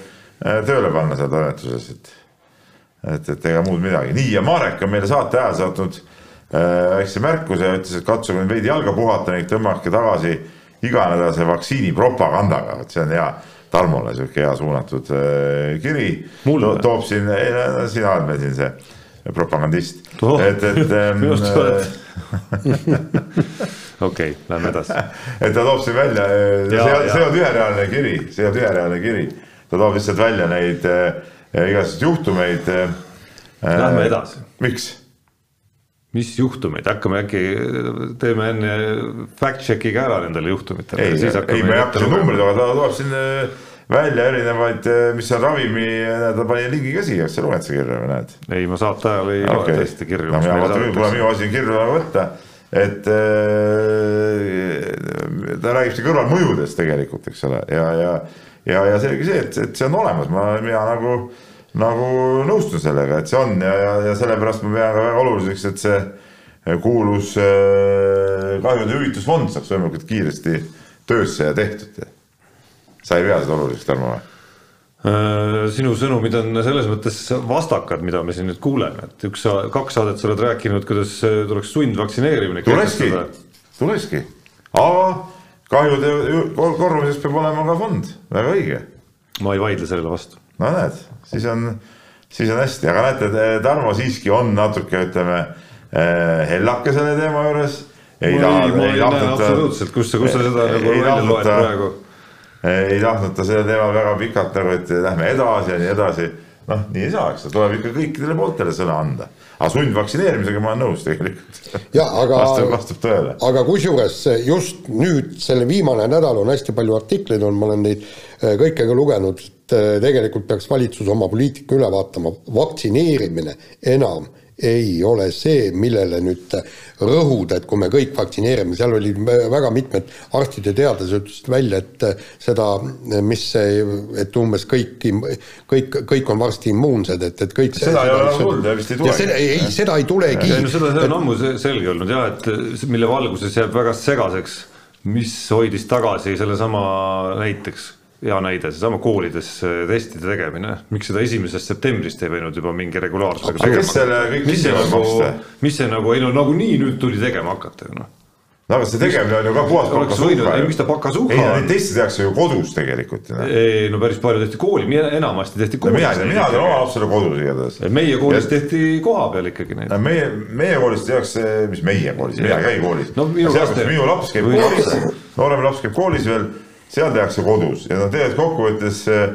tööle panna seal toimetuses, et et, et ega muud midagi, nii ja Marek on meile saate ajal saatnud äh, väikse märkuse ja ütles, et katsuge nüüd veidi jalga puhata ning tõmmake tagasi iganädalase vaktsiini propagandaga, vot see on hea Tarmole sihuke hea suunatud äh, kiri. To, toob siin, sina oled meil siin see propagandist et, et <laughs> oled <laughs> okei, lähme edasi. et ta toob siin välja, see, see on ühereaalne kiri, see on ühereaalne kiri, ta toob lihtsalt välja neid äh, igasuguseid juhtumeid äh,. Lähme edasi. miks? mis juhtumeid, hakkame äkki, teeme enne fact check'i ka ära nendele juhtumitele. ei, ei, ma ei hakka siin numbreid, aga ta toob siin äh, välja erinevaid, äh, mis on ravimi, ta pani lingi ka siia, kas sa loed seda kirja või näed? ei, ma saate ajal ei okay. loe tõesti kirju. no mina vaatan küll, kuna minu asi nagu võtta, et äh, ta räägib siin kõrvalmõjudest tegelikult, eks ole, ja, ja ja, ja selge see, et, et see on olemas, ma, mina nagu, nagu nõustun sellega, et see on ja, ja, ja sellepärast ma pean ka väga oluliseks, et see kuulus kahjude hüvitusfond saaks võimalikult kiiresti töösse ja tehtud sa ei pea seda oluliseks, Tarmo või? Äh, sinu sõnumid on selles mõttes vastakad, mida me siin nüüd kuuleme, et üks, kaks saadet sa oled rääkinud, kuidas tuleks sundvaktsineerimine. tulekski, tulekski, aga kahjude korvamiseks peab olema ka fond, väga õige. ma ei vaidle sellele vastu. no näed, siis on, siis on hästi, aga näete, Tarmo siiski on natuke, ütleme eh, hellake selle teema juures. ei taha, ei tahtnud. absoluutselt, kus sa, kus sa seda nagu välja loed praegu ei tahtnud ta sellel teemal väga pikalt nagu, et lähme edasi ja nii edasi. noh, nii ei saa, eks tuleb ikka kõikidele pooltele sõna anda. aga sundvaktsineerimisega ma olen nõus tegelikult. aga vastab, vastab tõele. aga kusjuures just nüüd selle viimane nädal on hästi palju artikleid olnud, ma olen neid äh, kõike ka lugenud, et äh, tegelikult peaks valitsus oma poliitika üle vaatama, vaktsineerimine enam ei ole see, millele nüüd rõhuda, et kui me kõik vaktsineerime, seal olid väga mitmed arstid ja teadlased ütlesid välja, et seda, mis see, et umbes kõik, kõik, kõik on varsti immuunsed, et, et kõik seda ei ole nagu tulnud ja vist ei tulegi. ei, ei, seda ei tulegi. ei no seda, see on ammu selge olnud jah, et mille valguses jääb väga segaseks, mis hoidis tagasi sellesama näiteks hea näide, seesama koolides äh, testide tegemine, miks seda esimesest septembrist ei võinud juba mingi regulaarsusega tegema hakata? mis see nagu, mis see nagu, ei no nagunii nüüd tuli tegema hakata ju noh no aga see tegemine on ju ka puhas pakasuhha. ei, miks ta pakasuhha on? ei, neid teste tehakse ju kodus tegelikult. ei, no päris palju tehti kooli, enamasti tehti koolis. mina, mina teen oma lapsele kodus igatahes. meie koolis ja... tehti koha peal ikkagi neid. meie, meie koolis tehakse, mis meie koolis, mina ei käi koolis. no minu laps käib koolis, noorem laps käib koolis veel seal tehakse kodus ja noh, tegelikult kokkuvõttes eh,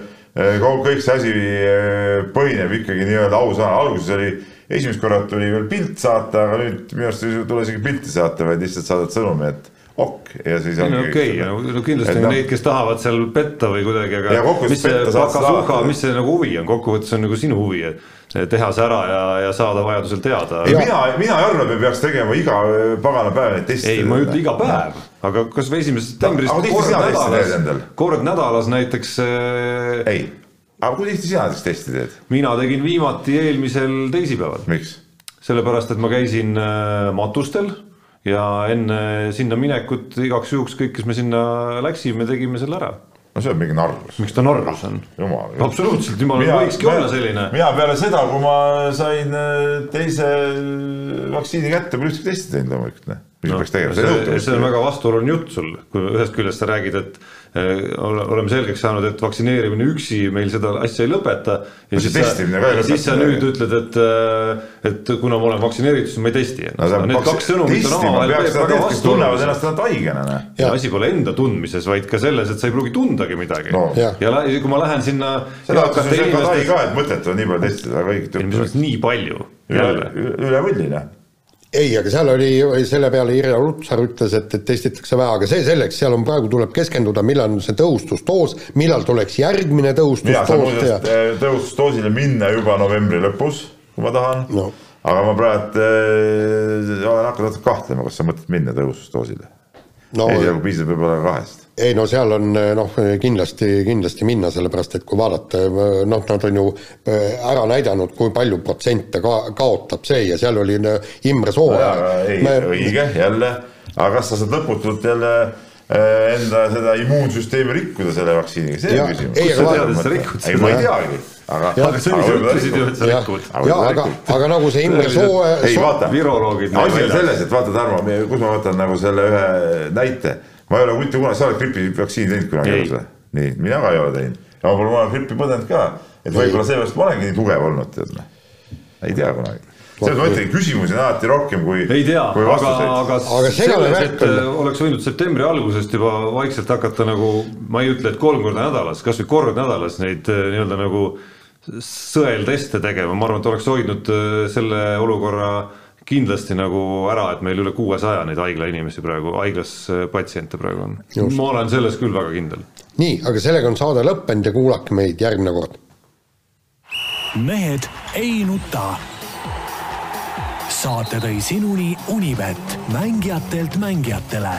kõik see asi eh, põhineb ikkagi nii-öelda ausõnal, alguses oli, esimest korda tuli veel pilt saata, aga nüüd minu arust ei tule isegi pilti saata, vaid lihtsalt saadad sõnumi, et ok ja siis ongi. okei okay,, no kindlasti on no, neid, kes tahavad seal petta või kuidagi, aga mis see pakasuhha, mis see nagu huvi on, kokkuvõttes on nagu sinu huvi, et teha see ära ja, ja saada vajadusel teada. ei, mina, mina ei arva, et me peaks tegema iga pagana päev neid teste. ei, ma ei ütle iga päev, aga kasvõi esimesest septembrist kord nädalas, näiteks. Äh, ei, aga kui tihti sina näiteks testi teed? mina tegin viimati eelmisel teisipäeval. miks? sellepärast, et ma käisin äh, matustel ja enne sinna minekut igaks juhuks kõik, kes me sinna läksime, tegime selle ära no see on mingi narrus. miks ta narrus on? absoluutselt, jumal, võikski olla selline. mina peale seda, kui ma sain äh, teise vaktsiini kätte, pole ühtegi testi teinud loomulikult, noh. Mis no, peaks tegema? see, see on väga vastuoluline jutt sul, kui ühest küljest sa räägid, et Äh, oleme selgeks saanud, et vaktsineerimine üksi meil seda asja ei lõpeta. ja siis sa, siis sa nüüd ütled, et, äh, et kuna ma olen vaktsineeritud, siis ma ei testi ennast no,. Need kaks sõnumit on omavahel väga vastuolus. ennast nad haigena, noh. asi pole enda tundmises, vaid ka selles, et sa ei pruugi tundagi midagi no.. ja, ja kui ma lähen sinna. seda hakkas ju see Kadai ka, et mõttetu on nii palju testida, väga õiget juttu. nii palju. üle, üle võlli, noh ei, aga seal oli, selle peale Irja Lutsar ütles, et, et testitakse vähe, aga see selleks, seal on praegu tuleb keskenduda, millal on see tõhustusdoos, millal tuleks järgmine tõhustusdoos. Ja... tõhustusdoosile minna juba novembri lõpus, kui ma tahan no.. aga ma praegu äh, olen hakanud kahtlema, kas sa mõtled minna tõhustusdoosile no,. esialgu piisab võib-olla kahest ei no seal on noh, kindlasti, kindlasti minna, sellepärast et kui vaadata, noh, nad on ju äh, ära näidanud, kui palju protsente ka kaotab see ja seal oli Imre Soo no,. ei me..., õige, jälle, aga kas sa saad lõputult jälle enda seda immuunsüsteemi rikkuda selle vaktsiiniga, see on küsimus. kust sa tead, et sa rikud seda? ei, ma ei teagi aga, aga sa ütlesid ju, et sa rikud. ja aga, aga nagu see Imre Soo. ei vaata, viroloogid. asi on selles, et vaata, Tarmo, kus ma võtan nagu selle ühe näite ma ei ole mitte kunagi, sa oled gripivaktsiini teinud kunagi elus või? nii, mina ka ei ole teinud. ja ma pole kunagi grippi põdenud ka, et võib-olla seepärast ma olengi nii tugev olnud, tead noh. ei tea kunagi. Selles mõttes küsimusi on alati rohkem kui, ei tea, aga, aga, aga selles, et äh, oleks võinud septembri algusest juba vaikselt hakata nagu, ma ei ütle, et kolm korda nädalas, kasvõi kord nädalas neid äh, nii-öelda nagu sõelteste tegema, ma arvan, et oleks hoidnud äh, selle olukorra kindlasti nagu ära, et meil üle kuuesaja neid haigla inimesi praegu, haiglas äh, patsiente praegu on. ma olen selles küll väga kindel. nii, aga sellega on saade lõppenud ja kuulake meid järgmine kord. mehed ei nuta. saate tõi sinuni Unibet, mängijatelt mängijatele